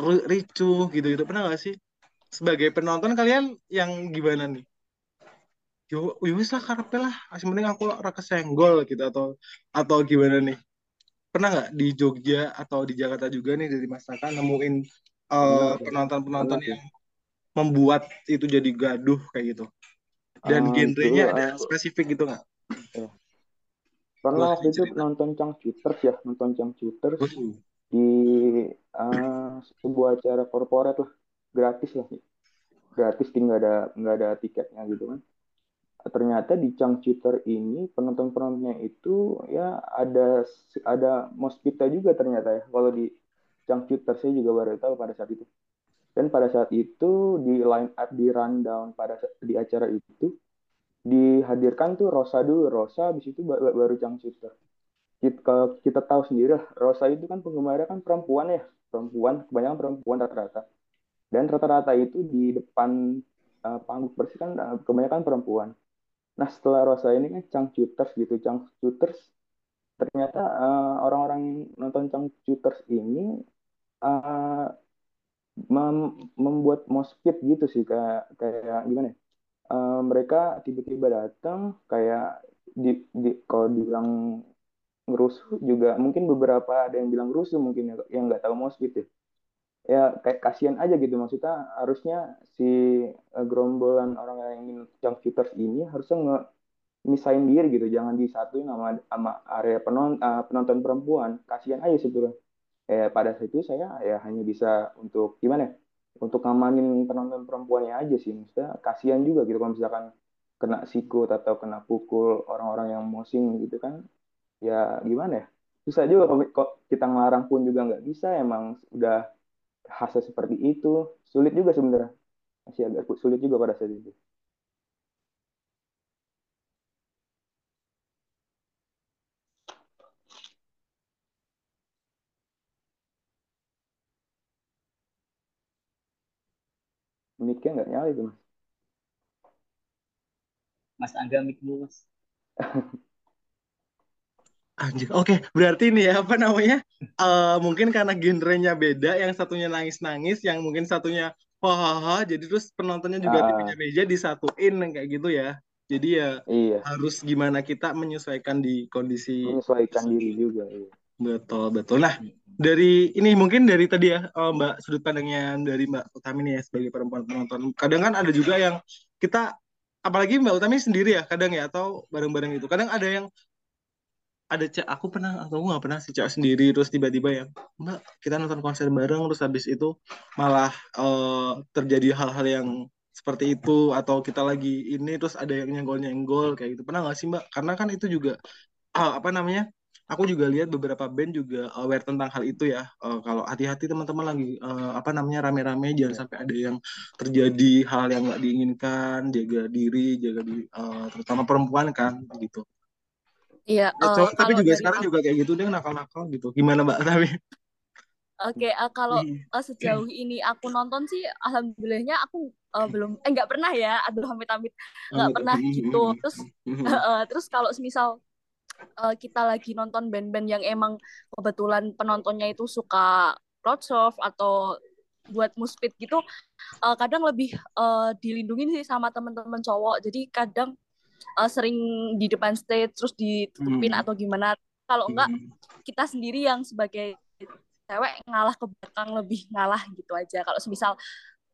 ricuh gitu-gitu pernah nggak sih? Sebagai penonton kalian yang gimana nih? Yo, wis lah karepe lah, asing penting aku ora kesenggol gitu atau atau gimana nih? Pernah nggak di Jogja atau di Jakarta juga nih dari Mas Taka nemuin uh, pernah sih. yang membuat itu jadi gaduh kayak gitu? Dan Ah, genrenya ada ah, spesifik gitu nggak? ya. Pernah waktu itu nonton Changcuters ya, nonton Changcuters Uh, di ah, sebuah acara korporat lah, gratis lah, gratis tinggal ada nggak ada tiketnya gitu kan. Ternyata di Changcuter ini penonton-penontonnya itu ya ada ada mospita juga ternyata ya. Kalau di Changcuter saya juga baru tahu pada saat itu. Dan pada saat itu di line up di rundown pada di acara itu dihadirkan tuh Rosa dulu, Rosa habis itu ba- ba- baru Changcuter. Kita, kalau kita tahu sendiri lah, Rosa itu kan penggemarnya kan perempuan ya, perempuan, kebanyakan perempuan rata-rata. Dan rata-rata itu di depan uh, panggung bersih kan uh, kebanyakan perempuan. Nah setelah Rosa ini kan Changcuters gitu, Changcuters ternyata uh, orang-orang nonton Changcuters ini uh, mem- membuat moshpit gitu sih kayak kayak gimana? Uh, mereka tiba-tiba datang kayak di, di kalau dibilang ngerusuh juga mungkin beberapa ada yang bilang rusuh mungkin ya yang nggak tahu moshpit ya. Ya kayak kasihan aja gitu maksudnya harusnya si uh, gerombolan orang yang ingin jump shooters ini harusnya nge misahin diri gitu jangan disatuin sama sama area penon, uh, penonton perempuan. Kasihan aja sebetulnya eh pada saat itu saya ya hanya bisa untuk gimana ya untuk ngamanin penonton perempuannya aja sih. Maksudnya kasihan juga gitu kalau misalkan kena sikut atau kena pukul orang-orang yang mosing gitu kan. Ya gimana ya susah juga kok kita ngelarang pun juga nggak bisa. Emang udah khasnya seperti itu. Sulit juga sebenarnya. Masih agak sulit juga pada saat itu mic-nya nggak nyala itu mas Mas Angga mikmu mas Anjir. Oke, berarti ini ya apa namanya? Eh mungkin karena genrenya beda, yang satunya nangis-nangis, yang mungkin satunya hahaha, jadi terus penontonnya juga di Ah, meja-meja disatuin kayak gitu ya. Jadi ya iya, harus gimana kita menyesuaikan di kondisi menyesuaikan diri juga. Iya. betul betul. Nah, dari ini mungkin dari tadi ya eh, Mbak sudut pandangnya dari Mbak Utami nih ya sebagai perempuan penonton. Kadang kan ada juga yang kita apalagi Mbak Utami sendiri ya kadang ya atau bareng-bareng itu. Kadang ada yang ada cek aku pernah aku nggak pernah sih cewek sendiri terus tiba-tiba ya mbak kita nonton konser bareng terus habis itu malah eh, terjadi hal-hal yang seperti itu atau kita lagi ini terus ada yang nyenggol-nyenggol kayak gitu pernah nggak sih mbak karena kan itu juga ah, apa namanya aku juga lihat beberapa band juga aware tentang hal itu ya Eh, kalau hati-hati teman-teman lagi eh, apa namanya rame-rame jangan sampai ada yang terjadi hal yang nggak diinginkan jaga diri jaga di eh, terutama perempuan kan gitu Iya, Ya, eh, cowok tapi kalau juga sekarang aku, juga kayak gitu deh nakal-nakal gitu. Gimana Mbak tapi? oke, eh, kalau Hmm. eh, sejauh ini aku nonton sih, alhamdulillahnya aku eh, belum, eh nggak pernah ya, aduh amit-amit nggak Amit- pernah gitu. Terus, eh, terus kalau semisal eh, kita lagi nonton band-band yang emang kebetulan penontonnya itu suka crowdsurf atau buat muspit gitu, eh, kadang lebih eh, dilindungin sih sama teman-teman cowok. Jadi kadang eh, sering di depan stage terus ditutupin hmm, atau gimana. Kalau enggak hmm. kita sendiri yang sebagai cewek ngalah ke belakang lebih ngalah gitu aja. Kalau semisal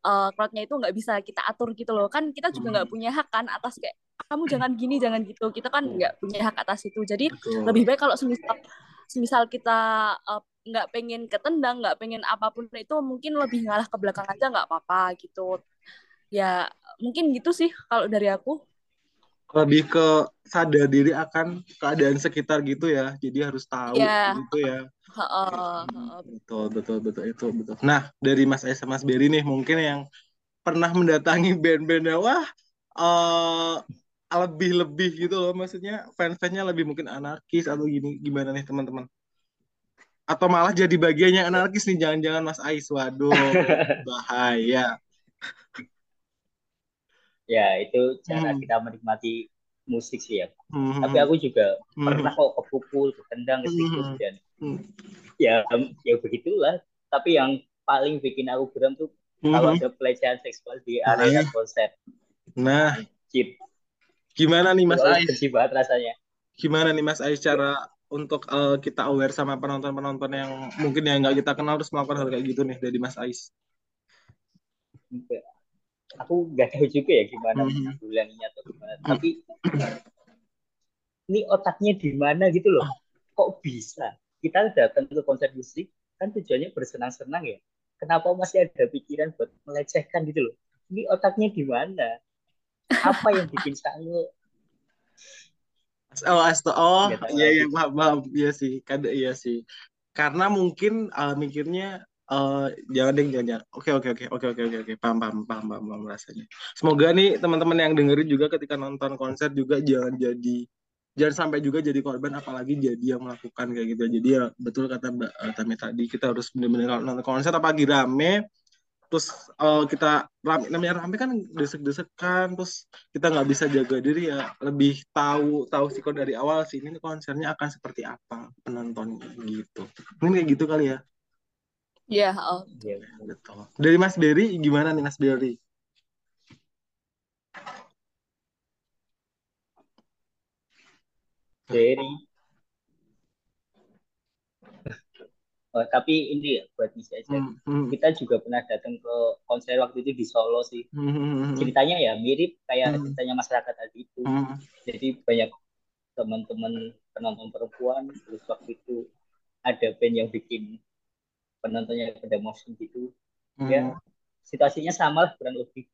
uh, crowd-nya itu nggak bisa kita atur gitu loh. Kan kita juga nggak Hmm, punya hak kan atas kayak kamu jangan gini, jangan gitu. Kita kan nggak punya hak atas itu. Jadi Betul. lebih baik kalau semisal semisal kita uh, nggak pengen ketendang, nggak pengen apa pun itu mungkin lebih ngalah ke belakang aja nggak apa-apa gitu. Ya mungkin gitu sih kalau dari aku. Lebih ke sadar diri akan keadaan sekitar gitu ya. Jadi harus tahu Ya, gitu ya. heeh, heeh. Betul, betul, betul itu betul. Nah, dari Mas Ais sama Mas Berry nih mungkin yang pernah mendatangi band-bandnya wah eh lebih-lebih gitu loh. Maksudnya fans-fansnya lebih mungkin anarkis atau gini gimana nih teman-teman? Atau malah jadi bagian yang anarkis nih jangan-jangan Mas Ais. Waduh, bahaya. Ya itu cara Hmm, kita menikmati musik sih ya. Hmm, tapi aku juga hmm, pernah kok kepukul ketendang ketikus hmm, dan hmm, ya ya begitulah. Tapi yang paling bikin aku geram tuh kalau hmm. ada pelecehan seksual di arena Nah, konser. Nah, anjir gimana nih Mas Ais? banget rasanya. Gimana nih Mas Ais cara untuk eh, kita aware sama penonton-penonton yang mungkin yang nggak kita kenal terus melakukan hal kayak gitu nih dari Mas Ais? Aku nggak tahu juga ya gimana Hmm, menanggulanginya atau gimana. Hmm, tapi ini otaknya di mana gitu loh. Kok bisa? Kita datang ke konser musik kan tujuannya bersenang-senang ya. Kenapa masih ada pikiran buat melecehkan gitu loh? Ini otaknya di mana? Apa yang bikin sange Oh, asto, oh, iya iya paham, paham. Iya sih, kada iya sih. Karena mungkin eh, mikirnya eh, jangan deh, jangan, jangan. Oke, oke, oke, oke, oke, oke, oke, paham, paham, paham, paham, paham rasanya. Semoga nih teman-teman yang dengerin juga ketika nonton konser juga jangan jadi, jangan sampai juga jadi korban, apalagi jadi yang melakukan kayak gitu. Jadi ya betul kata Mbak eh, Tami tadi, kita harus benar-benar nonton konser apalagi rame, terus eh, kita rame, namanya rame kan desek-desekan, terus kita nggak bisa jaga diri ya lebih tahu tahu sih dari awal sih ini konsernya akan seperti apa penontonnya gitu. Mungkin kayak gitu kali ya. Ya, oh. ya Betul. Dari Mas Berry gimana nih Mas Berry? dari oh, tapi ini ya buat misi aja. Hmm, hmm, kita juga pernah datang ke konser waktu itu di Solo sih. Hmm, hmm, ceritanya ya mirip kayak hmm, ceritanya masyarakat tadi itu. Hmm, jadi banyak teman-teman penonton perempuan terus waktu itu ada band yang bikin penontonnya pada motion gitu hmm. ya situasinya sama lah kurang lebih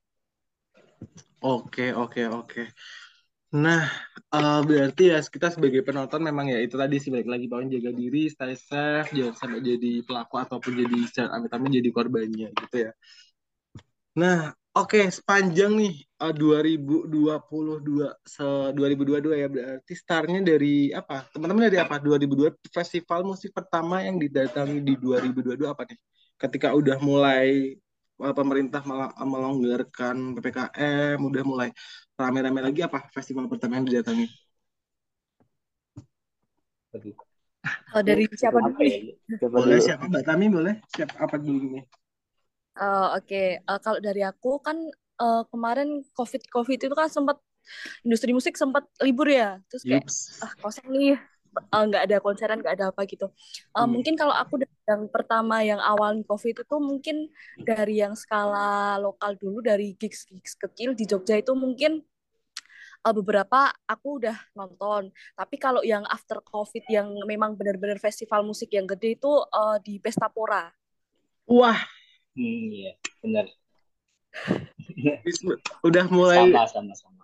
Oke, oke, oke. Nah, eh, berarti ya kita sebagai penonton memang ya itu tadi sih balik lagi bahwa jaga diri, stay safe, jangan sampai jadi pelaku ataupun jadi secara amit-amit jadi korbannya gitu ya. Nah, oke sepanjang nih eh, 2022 se 2022 ya berarti startnya dari apa? Teman-teman dari apa? 2002 festival musik pertama yang didatangi di 2022 apa nih? Ketika udah mulai eh, pemerintah melonggarkan PPKM, udah mulai rame-rame lagi apa festival pertama yang didatangi? Oh, dari siapa dulu ya? nih? Siapa Boleh siapa Mbak Tami boleh? Siap apa dulu nih? Eh, Oke, Eh, kalau dari aku kan eh, kemarin COVID COVID itu kan sempat industri musik sempat libur ya, terus kayak Yups. ah kosong nih, nggak ada konseran, nggak ada apa gitu. Eh, Hmm. Mungkin kalau aku yang pertama yang awal COVID itu mungkin dari yang skala lokal dulu dari gigs gigs kecil di Jogja itu mungkin beberapa aku udah nonton. Tapi kalau yang after COVID yang memang benar-benar festival musik yang gede itu eh, di Pesta Pora. Wah, Hmm, iya, benar. Udah mulai Sama, sama, sama.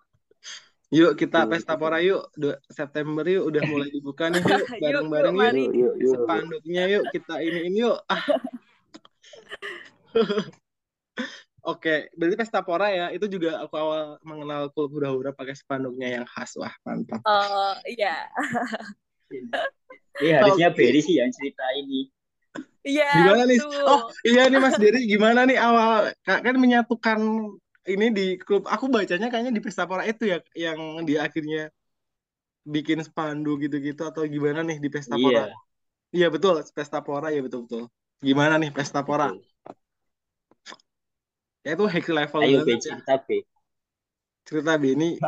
Yuk kita Yuk, pesta pora yuk September yuk udah mulai dibuka nih yuk bareng-bareng yuk, yuk. Yuk, yuk, yuk. spanduknya yuk kita ini ini yuk ah Oke berarti pesta pora ya itu juga aku awal mengenal klub hura-hura pakai spanduknya yang khas wah mantap Eh, iya, Iya, harusnya Oke. Berry sih yang cerita ini. Iya gimana nih betul. oh iya nih Mas Dery gimana nih awal Kak, kan menyatukan ini di klub aku bacanya kayaknya di pesta pora itu ya yang di akhirnya bikin spanduk gitu-gitu atau gimana nih di pesta pora Iya, Iya betul, pesta pora ya betul betul. Gimana nih pesta pora? betul. Ya itu high level Ayo B, banget ya. cerita B. Cerita Beni.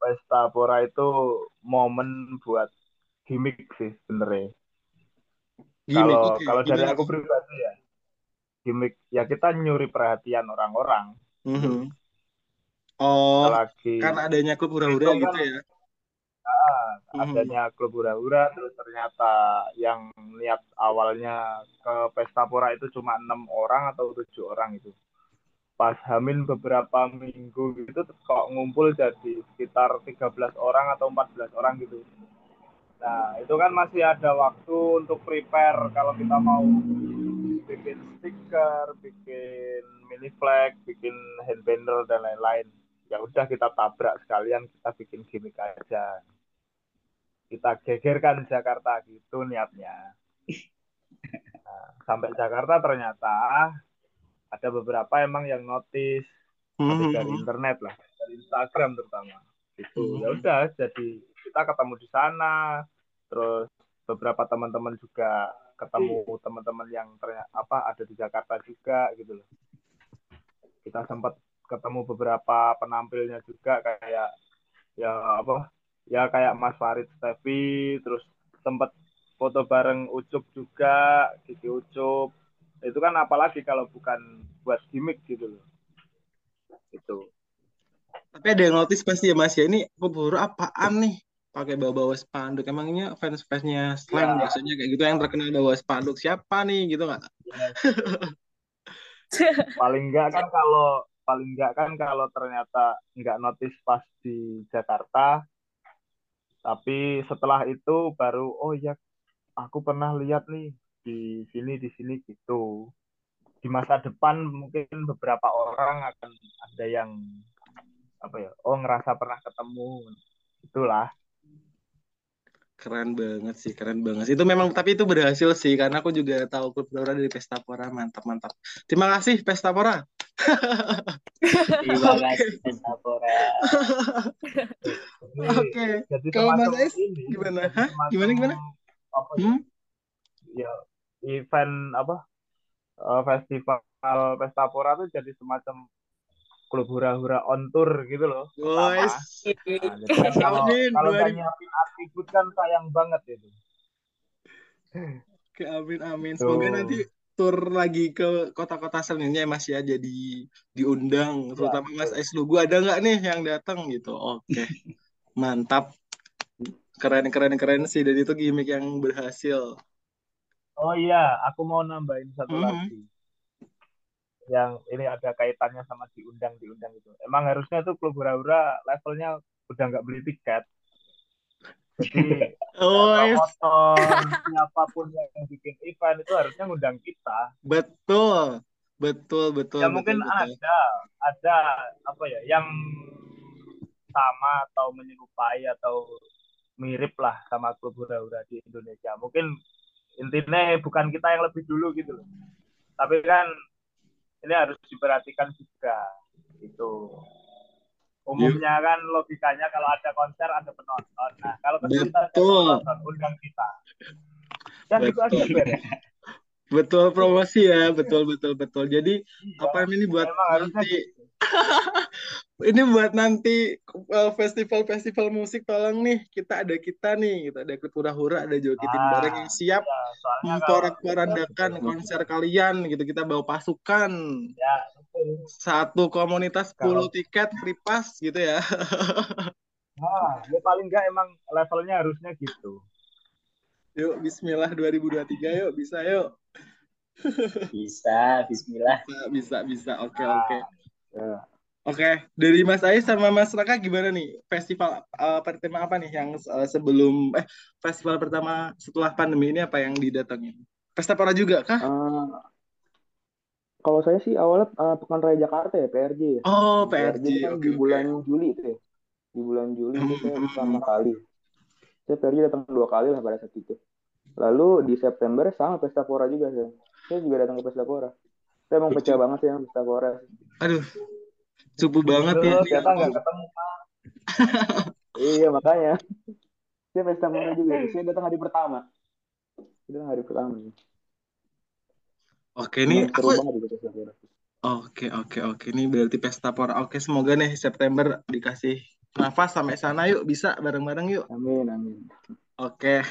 Pesta Pora itu momen buat gimmick sih sebenarnya. Gimik, Kalau kalau dari aku pribadi ya, gimmick ya kita nyuri perhatian orang-orang. Mhm. Oh, Apalagi karena adanya klub hura-hura itu gitu kan ya. ah, Mhm. adanya klub hura-hura terus ternyata yang niat awalnya ke Pesta Pora itu cuma enam orang atau tujuh orang itu. Pas Hamin beberapa minggu gitu kok ngumpul jadi sekitar 13 orang atau 14 orang gitu. Nah, itu kan masih ada waktu untuk prepare kalau kita mau bikin stiker, bikin mini flag, bikin hand banner dan lain-lain. Ya udah kita tabrak sekalian, kita bikin gimmick aja. Kita gegerkan Jakarta gitu niatnya. Nah, sampai Jakarta ternyata ada beberapa emang yang notice habis dari Mhm. internet lah, dari Instagram terutama. Itu ya Mhm. udah jadi kita ketemu di sana, terus beberapa teman-teman juga ketemu teman-teman yang ternyata apa ada di Jakarta juga gitu loh. Kita sempat ketemu beberapa penampilnya juga kayak ya apa ya kayak Mas Farid Stevi terus sempat foto bareng Ucup juga Kiki Ucup. Itu kan apalagi kalau bukan buat gimmick gitu loh. Itu. Tapi ada yang notice pasti ya Mas ya. Ini hura apaan nih? Pakai bawa-bawa spanduk. Emangnya fans-fansnya slang Ya. biasanya kayak gitu yang terkenal bawa spanduk siapa nih gitu nggak? paling enggak kan kalau paling enggak kan kalau ternyata nggak notice pas di Jakarta tapi setelah itu baru oh ya aku pernah lihat nih di sini di sini gitu di masa depan mungkin beberapa orang akan ada yang apa ya oh ngerasa pernah ketemu itulah Keren banget sih, keren banget. Itu memang tapi itu berhasil sih karena aku juga tahu klub hura dari Pesta Pora. Mantap, mantap. Terima kasih Pesta Pora. Terima Oke. kasih Pesta Pora. Jadi, Oke. Kalau Mas Ais gimana? Hah? Gimana gimana? apa ya Hmm? ya event apa eh, festival Pesta Pora tuh jadi semacam klub hura-hura on tour gitu loh. Guys. Nah, kan kalau Amin. kalau nggak 2000. nyiapin atribut kan sayang banget itu. Oke, amin amin. Semoga Tuh. nanti tur lagi ke kota-kota selanjutnya ya Mas ya jadi diundang Ya, terutama Mas. Ais Lugu ada nggak nih yang datang gitu. Oke. Mantap. Keren keren keren sih dan itu gimmick yang berhasil. Oh iya, aku mau nambahin satu Mhm. lagi. Yang ini ada kaitannya sama diundang diundang itu. Emang harusnya tuh klub hura-hura levelnya udah nggak beli tiket. Jadi Oh, yes. promotor siapa pun yang bikin event itu harusnya ngundang kita. betul. Betul, betul, Ya betul, mungkin betul. ada ada apa ya yang sama atau menyerupai atau mirip lah sama klub hura-hura di Indonesia. Mungkin intinya bukan kita yang lebih dulu gitu loh. Tapi kan ini harus diperhatikan juga gitu. umumnya kan logikanya kalau ada konser ada penonton. Nah, kalau Betul. penonton, undang kita. Dan itu aja Betul. beres. Betul promosi ya, betul betul betul. Jadi apa ini buat nanti ini buat nanti uh, festival-festival musik tolong nih kita ada kita nih, kita ada ikut hura-hura, ada jokitin Ah, bareng yang siap ya, memporak-porandakan konser kalian gitu. Kita bawa pasukan ya satu komunitas 10 tiket free pass gitu ya. Nah, ya paling enggak emang levelnya harusnya gitu. Yuk Bismillah 2023 yuk bisa yuk. Bisa, bismillah. Bisa bisa bisa. Oke oke. Ya. Oke, dari Mas Ais sama Mas Raka gimana nih? Festival uh, pertama apa nih yang uh, sebelum eh festival pertama setelah pandemi ini apa yang didatengin? Pesta Pora juga kah? Eh, kalau saya sih awalnya eh, Pekan Raya Jakarta ya PRJ ya. Oh, PRJ PRJ. kan di bulan Juli itu ya. Di bulan Juli itu saya pertama kali. Saya PRJ datang dua kali lah pada saat itu. Lalu di September sama Pesta Pora juga saya. Saya juga datang ke Pesta Pora. Saya emang pecah banget sih sama Pesta Pora. Aduh, cupu banget ya. Nggak ketemu. Iya makanya. Saya Pesta Pora juga. Saya datang hari pertama. Saya datang hari pertama. Oke, ini aku banget itu Pesta Pora. Oke, oke, oke. Ini berarti Pesta Pora. Oke, semoga nih September dikasih nafas sampai sana yuk bisa bareng-bareng yuk. Amin, amin. Oke,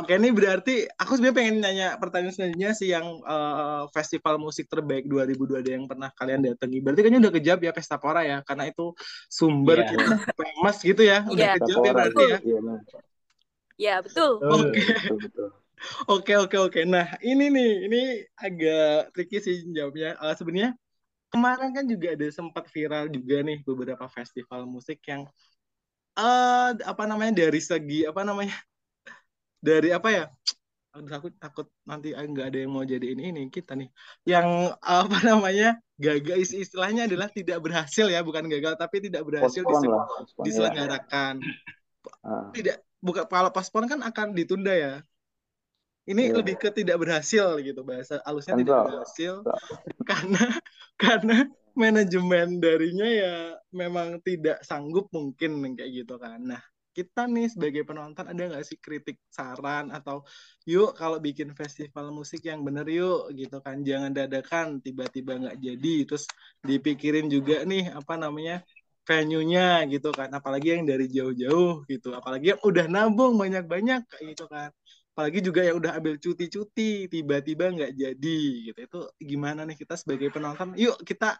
oke ini berarti aku sebenarnya pengen nanya pertanyaan selanjutnya sih yang eh, festival musik terbaik 2022 yang pernah kalian datangi. Berarti kayaknya udah kejawab ya Pesta Pora ya, karena itu sumber Iya. kita famous gitu ya, udah Iya. Pesta kejawab ya berarti ya. Iya, benar. Ya, betul. Oke, oke, oke, oke. Nah ini nih, ini agak tricky sih jawabnya. Eh, sebenarnya kemarin kan juga ada sempat viral juga nih beberapa festival musik yang eh apa namanya dari segi apa namanya dari apa ya Aduh, aku takut nanti nggak ada yang mau jadiin ini kita nih yang apa namanya gagal is- istilahnya adalah tidak berhasil ya bukan gagal tapi tidak berhasil Postpone dise- lah. Postpone ya. diselenggarakan Ah, tidak bukan kalau paspor kan akan ditunda ya ini Iya. lebih ke tidak berhasil gitu bahasa halusnya tidak Cancel. berhasil Cancel. karena karena manajemen darinya ya memang tidak sanggup mungkin kayak gitu kan. Nah, kita nih sebagai penonton ada nggak sih kritik saran atau yuk kalau bikin festival musik yang bener yuk gitu kan. Jangan dadakan tiba-tiba nggak jadi terus dipikirin juga nih apa namanya venue-nya gitu kan. Apalagi yang dari jauh-jauh gitu. Apalagi yang udah nabung banyak-banyak gitu kan. Apalagi juga yang udah ambil cuti-cuti tiba-tiba nggak jadi gitu. Itu gimana nih kita sebagai penonton? Yuk kita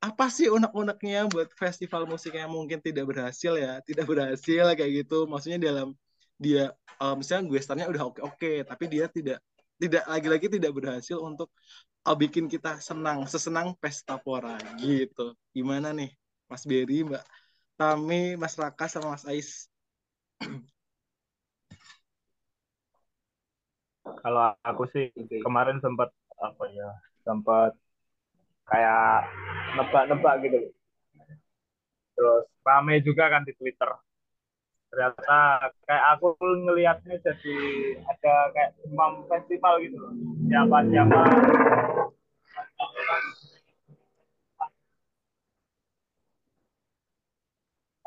apa sih unek-uneknya buat festival musik yang mungkin tidak berhasil ya? Tidak berhasil kayak gitu. Maksudnya dalam dia eh, misalnya gue startnya udah oke-oke tapi dia tidak tidak lagi-lagi tidak berhasil untuk eh, bikin kita senang sesenang pesta pora gitu. Gimana nih Mas Berry Mbak Tami Mas Raka sama Mas Ais? Kalau aku sih kemarin sempat apa ya, sempat kayak nebak-nebak gitu. Terus rame juga kan di Twitter. Ternyata kayak aku ngelihatnya jadi ada kayak demam festival gitu. Siapa siapa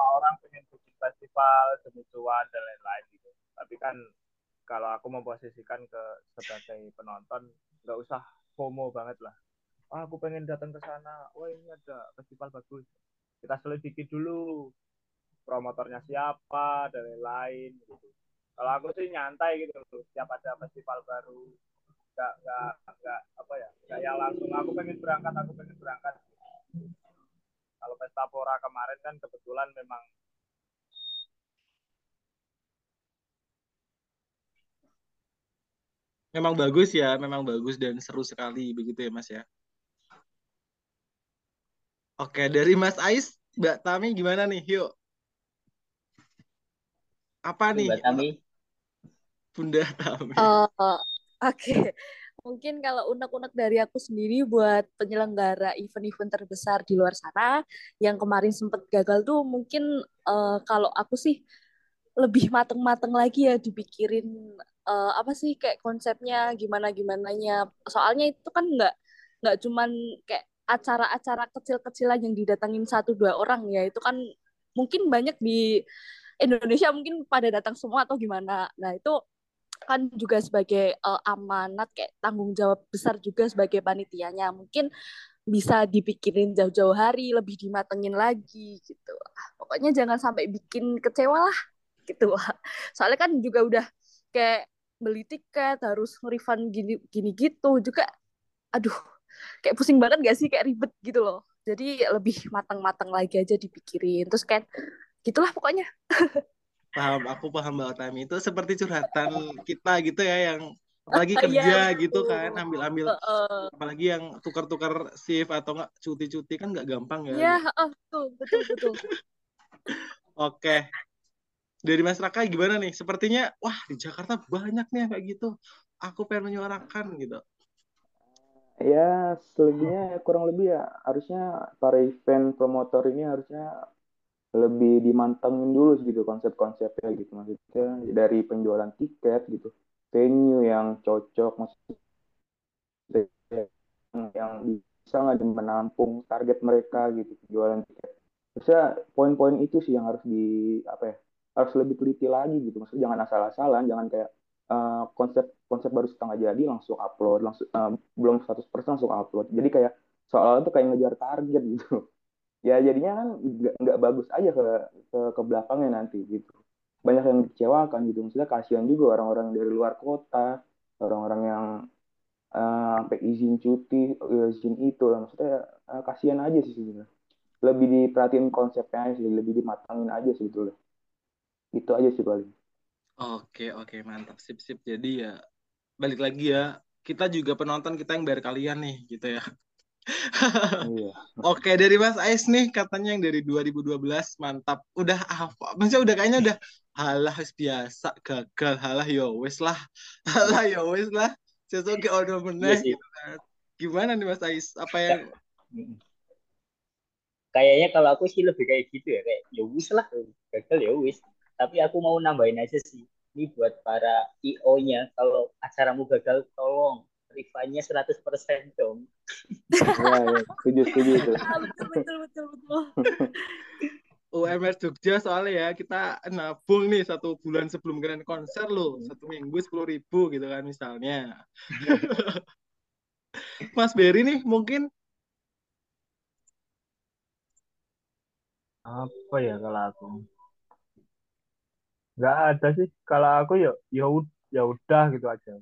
orang pengen bikin festival demi cuan dan lain-lain gitu. Tapi kan kalau aku memposisikan ke sebagai penonton nggak usah FOMO banget lah. Ah, aku pengen datang ke sana. Wah ini ada festival bagus. Kita selidiki dulu promotornya siapa dan lain-lain gitu. Kalau aku sih nyantai gitu, setiap ada festival baru, nggak nggak nggak apa ya, nggak yang langsung aku pengen berangkat, aku pengen berangkat. Kalau pesta pora kemarin kan kebetulan memang memang bagus ya memang bagus dan seru sekali begitu ya Mas ya Oke dari Mas Ais Mbak Tami gimana nih? Yuk. Apa nih? Mbak Tami, Bunda Tami. Eh, Oke, mungkin kalau unek-unek dari aku sendiri buat penyelenggara event-event terbesar di luar sana yang kemarin sempat gagal tuh mungkin eh, kalau aku sih lebih mateng-mateng lagi ya dipikirin eh, apa sih kayak konsepnya gimana gimananya. Soalnya itu kan nggak nggak cuman kayak acara-acara kecil-kecilan yang didatangin satu dua orang ya itu kan mungkin banyak di Indonesia mungkin pada datang semua atau gimana. Nah itu kan juga sebagai uh, amanat kayak tanggung jawab besar juga sebagai panitianya. Mungkin bisa dipikirin jauh-jauh hari lebih dimatengin lagi gitu. Pokoknya jangan sampai bikin kecewa lah gitu. Soalnya kan juga udah kayak beli tiket harus refund gini gini gitu. Juga aduh kayak pusing banget gak sih? Kayak ribet gitu loh. Jadi lebih matang-matang lagi aja dipikirin. Terus kan gitulah pokoknya. Paham aku paham banget Tami itu seperti curhatan kita gitu ya yang apalagi Iya, kerja gitu betul. kan ambil-ambil Heeh. apalagi yang tukar-tukar shift atau enggak cuti-cuti kan nggak gampang ya Iya, heeh, betul, betul, betul. oke. Dari Mas Raka gimana nih? Sepertinya wah di Jakarta banyak nih kayak gitu. Aku pengen menyuarakan gitu Ya, selebihnya kurang lebih ya. Harusnya para event promotor ini harusnya lebih dimantengin dulu gitu konsep-konsepnya gitu. Maksudnya dari penjualan tiket gitu. Venue yang cocok maksudnya yang bisa nggak menampung target mereka gitu penjualan tiket. Harusnya poin-poin itu sih yang harus di apa ya harus lebih teliti lagi gitu. Maksudnya jangan asal-asalan jangan kayak eh, konsep konsep baru setengah jadi langsung upload langsung eh, belum 100% langsung upload. Jadi kayak soal itu kayak ngejar target gitu. Ya jadinya kan nggak bagus aja ke ke ke belakangnya nanti gitu. Banyak yang dikecewakan gitu. Maksudnya kasihan juga orang-orang dari luar kota orang-orang yang eh, sampai izin cuti izin itu. Lah maksudnya eh, kasihan aja sih sebenarnya. Lebih diperhatiin konsepnya sih lebih dimatangin aja sebetulnya. Itu aja sih paling Oke, oke, mantap. Sip, sip. Jadi ya, balik lagi ya. Kita juga penonton kita yang bayar kalian nih, gitu ya. iya Oke, dari Mas Ais nih, katanya yang dari 2012, mantap. Udah apa? Maksudnya udah kayaknya udah, halah biasa, gagal, halah ya wis lah. Halah ya wis lah. Sesuk ke ono Iya meneh sih. gitu kan. Gimana nih Mas Ais? Apa yang. Kayaknya kalau aku sih lebih kayak gitu ya, kayak ya wis lah, gagal ya wis. Tapi aku mau nambahin aja sih, ini buat para IO-nya, kalau acaramu gagal, tolong refund-nya 100% dong. ya ya setuju setuju itu betul, betul, betul, betul. UMR Jogja soalnya ya kita nabung nih satu bulan sebelum kalian konser loh satu minggu sepuluh ribu gitu kan misalnya Mas Berry nih mungkin Apa ya kalau aku? Nggak ada sih. Kalau aku ya ya ya udah gitu aja.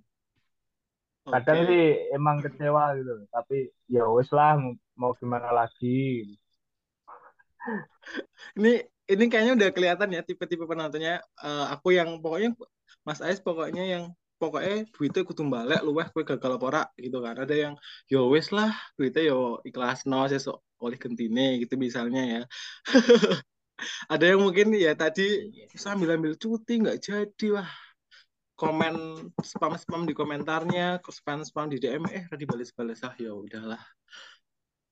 Kadang sih emang kecewa gitu, tapi ya wes lah mau, gimana lagi. ini ini kayaknya udah kelihatan ya tipe-tipe penontonnya Eh, aku yang pokoknya Mas Ais pokoknya yang pokoknya duitnya kudu balik luweh kowe gagal apa ora gitu kan ada yang yo wes lah duitnya yo ikhlas no sesuk oleh gentine gitu misalnya ya ada yang mungkin ya tadi sambil ambil cuti nggak jadi wah. Komen spam spam di komentarnya spam spam di DM eh tadi balas balas ah ya udahlah.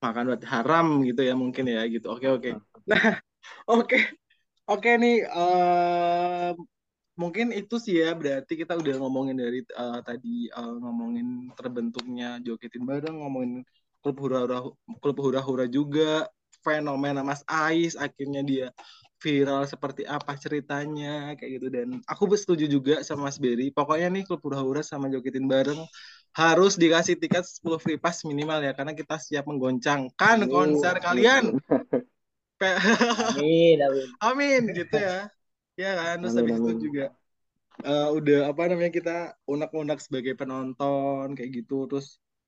Makan buat haram gitu ya mungkin ya gitu. Oke oke. Nah oke. Oke nih eh mungkin itu sih ya berarti kita udah ngomongin dari eh, tadi eh, ngomongin terbentuknya jogetin bareng ngomongin klub hura-hura klub hura-hura juga fenomena Mas Ais akhirnya dia viral seperti apa ceritanya kayak gitu. Dan aku setuju juga sama Mas Berry. Pokoknya nih klub hura-hura sama jogetin bareng harus dikasih tiket 10 free pass minimal ya karena kita siap menggoncangkan konser kalian. Amin, amin. amin gitu ya. Ya kan? Terus Amin, habis itu amin. juga eh, udah apa namanya kita unak-unak sebagai penonton kayak gitu. Terus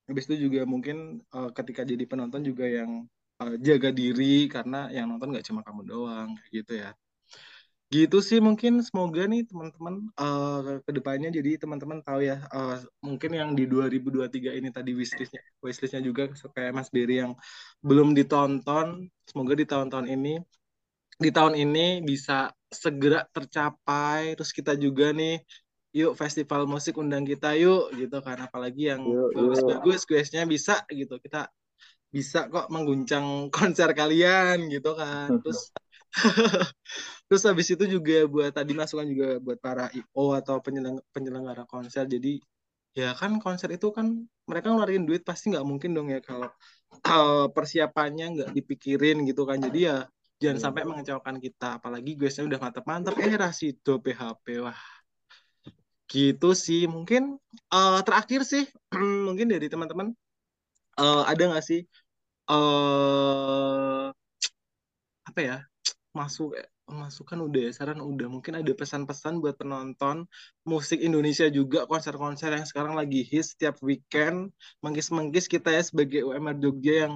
habis itu juga mungkin eh, ketika jadi penonton juga yang eh, jaga diri karena yang nonton nggak cuma kamu doang gitu ya. Gitu sih mungkin semoga nih teman-teman eh, ke depannya jadi teman-teman tahu ya eh, mungkin yang di 2023 ini tadi wishlistnya wishlistnya juga kayak Mas Berry yang belum ditonton semoga di tahun-tahun ini di tahun ini bisa segera tercapai. Terus kita juga nih yuk festival musik undang kita yuk gitu kan. Apalagi yang bagus-bagus questnya bisa gitu. Kita bisa kok mengguncang konser kalian gitu kan. Terus terus habis itu juga buat tadi masukan juga buat para IO atau penyelenggara, penyelenggara konser. Jadi ya kan konser itu kan mereka ngeluarin duit pasti nggak mungkin dong ya kalau persiapannya nggak dipikirin gitu kan. Jadi ya jangan Hmm. sampai mengecewakan kita. Apalagi guysnya udah mantep-mantep eh Rasido PHP wah gitu sih. Mungkin eh, terakhir sih mungkin dari teman-teman eh, ada nggak sih eh apa ya masuk masukan udah ya saran udah. Mungkin ada pesan-pesan buat penonton musik Indonesia juga konser-konser yang sekarang lagi hits setiap weekend. Menggis-menggis kita ya sebagai UMR Jogja yang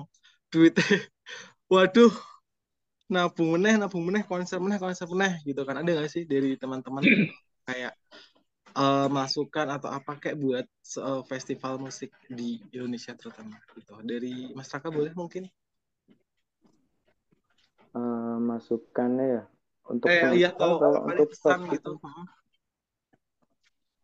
duitnya waduh nabung meneh nabung meneh konser meneh konser meneh gitu kan. Ada nggak sih dari teman-teman kayak eh, masukan atau apa kayak buat eh, festival musik di Indonesia terutama gitu. Dari Mas Raka boleh mungkin? Eh, masukannya ya untuk eh iya kalau kalau untuk pesan festival. gitu?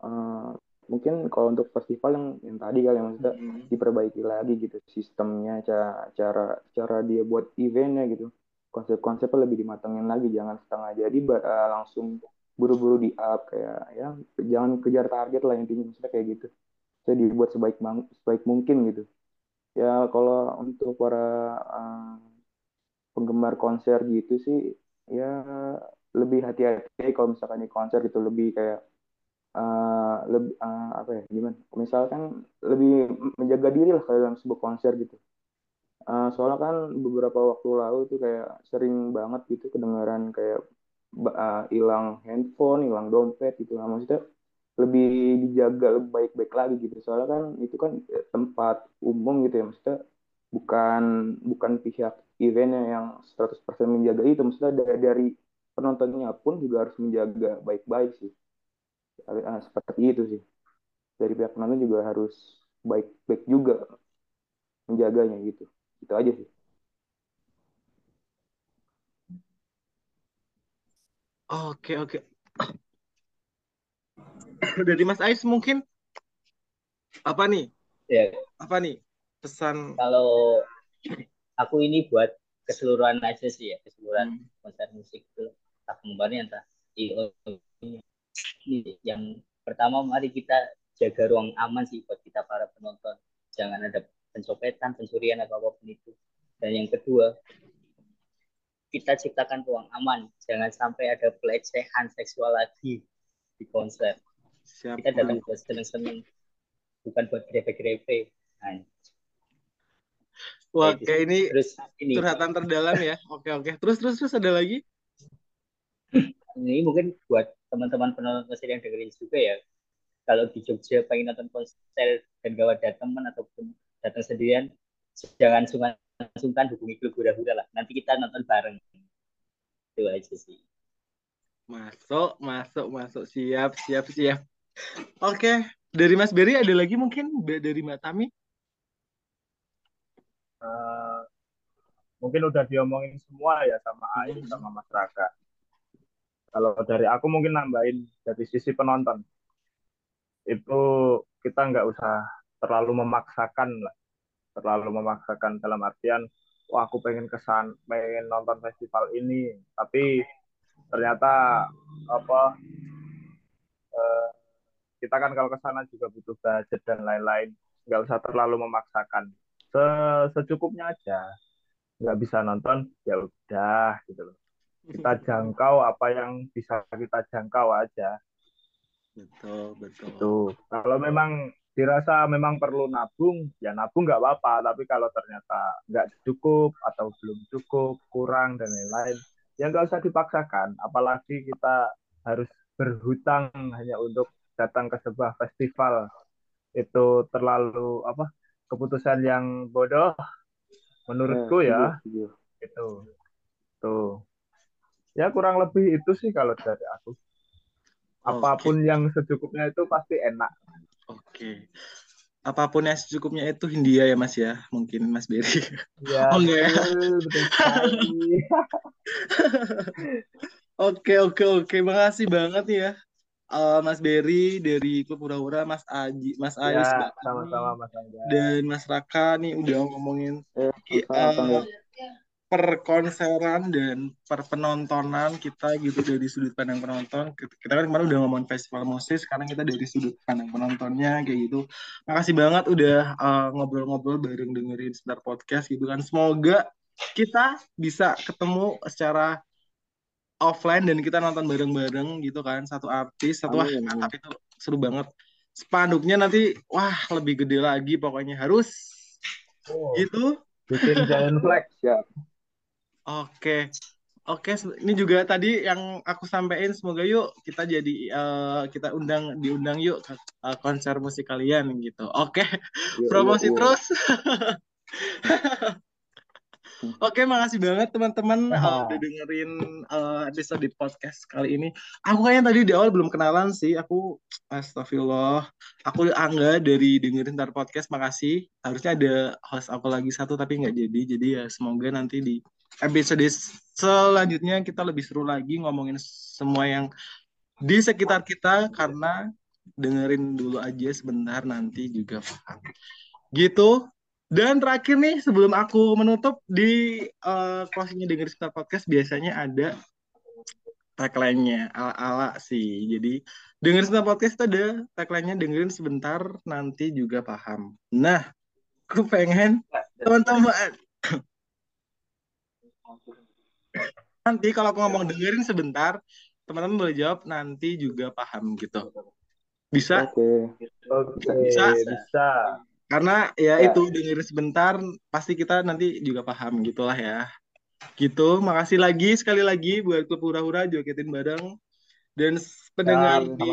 Eh, mungkin kalau untuk festival yang yang tadi kali yang maksudnya Hmm. diperbaiki lagi gitu sistemnya cara cara cara dia buat eventnya gitu. Konsep-konsepnya lebih dimatengin lagi jangan setengah jadi eh, langsung buru-buru di up kayak ya jangan kejar target lah intinya maksudnya kayak gitu. Saya dibuat sebaik sebaik mungkin gitu. Ya kalau untuk para eh, penggemar konser gitu sih ya lebih hati-hati kalau misalkan di konser gitu lebih kayak eh lebih eh, apa ya gimana? Misalkan lebih menjaga diri lah kalau dalam sebuah konser gitu. Eh, soalnya kan beberapa waktu lalu tuh kayak sering banget gitu kedengaran kayak eh, hilang handphone hilang dompet gitu nah, maksudnya lebih dijaga lebih baik-baik lagi gitu. Soalnya kan itu kan eh, tempat umum gitu ya. Maksudnya bukan bukan pihak eventnya yang 100% menjaga itu. Maksudnya dari, dari penontonnya pun juga harus menjaga baik-baik sih. Eh, seperti itu sih. Dari pihak penonton juga harus baik-baik juga menjaganya gitu. Itu aja sih oke oke dari Mas Ais mungkin apa nih Ya, apa nih pesan kalau aku ini buat keseluruhan aja sih ya, keseluruhan Hmm. konser musik itu tak kembarnya entah yang pertama mari kita jaga ruang aman sih buat kita para penonton. Jangan ada pencopetan, pencurian atau apa pun itu. Dan yang kedua, kita ciptakan ruang aman. Jangan sampai ada pelecehan seksual lagi di konser. Siap, Kita datang buat seneng-seneng, bukan buat grepe-grepe. Nah, Wah, kayak sih. ini terus ini curhatan terdalam ya. Oke, oke. Terus, terus, terus ada lagi? ini mungkin buat teman-teman penonton konser yang dengerin juga ya kalau di Jogja pengen nonton konser dan gak ada teman ataupun datang sendirian jangan sungkan-sungkan hubungi klub hura-hura lah nanti kita nonton bareng itu aja sih Masuk, masuk, masuk. Siap, siap, siap. Oke, dari Mas Berry ada lagi mungkin dari Mbak Tami? Eh, mungkin udah diomongin semua ya sama Ais Hmm. sama Mas Raka. Kalau dari aku mungkin nambahin dari sisi penonton itu kita nggak usah terlalu memaksakan lah, terlalu memaksakan dalam artian wah aku pengen kesan, pengen nonton festival ini, tapi ternyata apa eh, kita kan kalau ke sana juga butuh budget dan lain-lain, nggak usah terlalu memaksakan, Se- secukupnya aja, nggak bisa nonton ya udah gitu loh. Kita jangkau apa yang bisa kita jangkau aja. Betul, betul. Itu kalau memang dirasa memang perlu nabung, ya nabung nggak apa-apa. Tapi kalau ternyata nggak cukup atau belum cukup, kurang dan lain-lain, ya nggak usah dipaksakan. Apalagi kita harus berhutang hanya untuk datang ke sebuah festival. Itu terlalu apa? Keputusan yang bodoh menurutku ya. setuju, setuju. Itu. Tuh. Ya kurang lebih itu sih kalau dari aku. Apa pun yang secukupnya itu pasti enak. Oke. Apa pun yang secukupnya itu Hindia ya Mas ya, mungkin Mas Berry. Ya, Oh enggak ya? betul, betul sekali. Oke, oke, oke. Makasih banget ya. eh, Mas Berry dari Klub Hura-Hura, Mas Aji, Mas Ais, Ya, sama-sama Mas Angga. dan Mas Raka nih udah ngomongin Eh, eh, perkonseran dan perpenontonan kita gitu dari sudut pandang penonton. Kita kan kemarin udah ngomongin festival musik, sekarang kita dari sudut pandang penontonnya kayak gitu. Makasih banget udah eh, ngobrol-ngobrol bareng dengerin sebentar podcast gitu kan. Semoga kita bisa ketemu secara offline dan kita nonton bareng-bareng gitu kan satu artis satu wah Amin, mantap itu seru banget spanduknya nanti wah lebih gede lagi pokoknya harus gitu Bikin giant flag. Siap. Oke. Oke, ini juga tadi yang aku sampaikan semoga yuk kita jadi eh, kita undang diundang yuk ke eh, konser musik kalian gitu. Oke. Yuk, Promosi yuk. terus. Oke, makasih banget teman-teman Ah. udah dengerin eh, episode podcast kali ini. Aku kayaknya tadi di awal belum kenalan sih. Aku astagfirullah. Aku Angga dari dengerin Ntar Podcast. Makasih. Harusnya ada host aku lagi satu tapi nggak jadi. Jadi ya semoga nanti di episode selanjutnya kita lebih seru lagi ngomongin semua yang di sekitar kita karena dengerin dulu aja sebentar nanti juga paham. Gitu. Dan terakhir nih sebelum aku menutup di eh, closingnya dengerin Star Podcast biasanya ada tagline-nya ala-ala sih. Jadi dengerin Star Podcast ada tagline-nya dengerin sebentar nanti juga paham. Nah, aku pengen teman-teman nanti kalau aku ngomong dengerin sebentar, teman-teman boleh jawab nanti juga paham gitu. Bisa? Oke. Oke, Bisa? bisa. Karena ya Ya. itu dengerin sebentar pasti kita nanti juga paham gitulah ya. Gitu. Makasih lagi sekali lagi buat klub hura-hura jogetin bareng dan pendengar di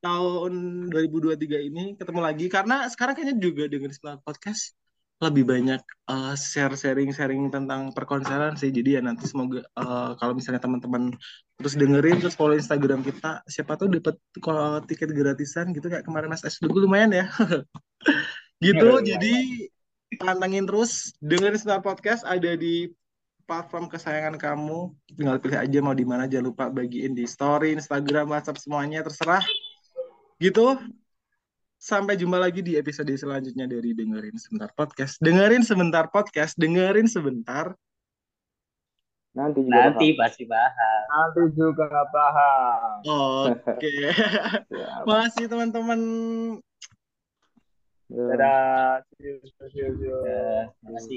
tahun 2023 ini ketemu lagi karena sekarang kayaknya juga dengerin Podcast lebih banyak eh, share sharing-sharing tentang perkonseran sih. Jadi ya nanti semoga eh, kalau misalnya teman-teman terus dengerin terus follow Instagram kita, siapa tahu dapat kalau tiket gratisan gitu kayak kemarin Mas S dulu lumayan ya. gitu. Jadi pantengin terus dengerin Smart Podcast ada di platform kesayangan kamu. Tinggal pilih aja mau di mana jangan lupa bagiin di story, Instagram, WhatsApp semuanya terserah. Gitu. Sampai jumpa lagi di episode selanjutnya dari Dengerin Sebentar Podcast. Dengerin sebentar podcast, dengerin sebentar. Nanti juga Nanti paham. pasti paham. Nanti juga paham. Oke. Siap. Makasih teman-teman. Ya. Dadah. See you,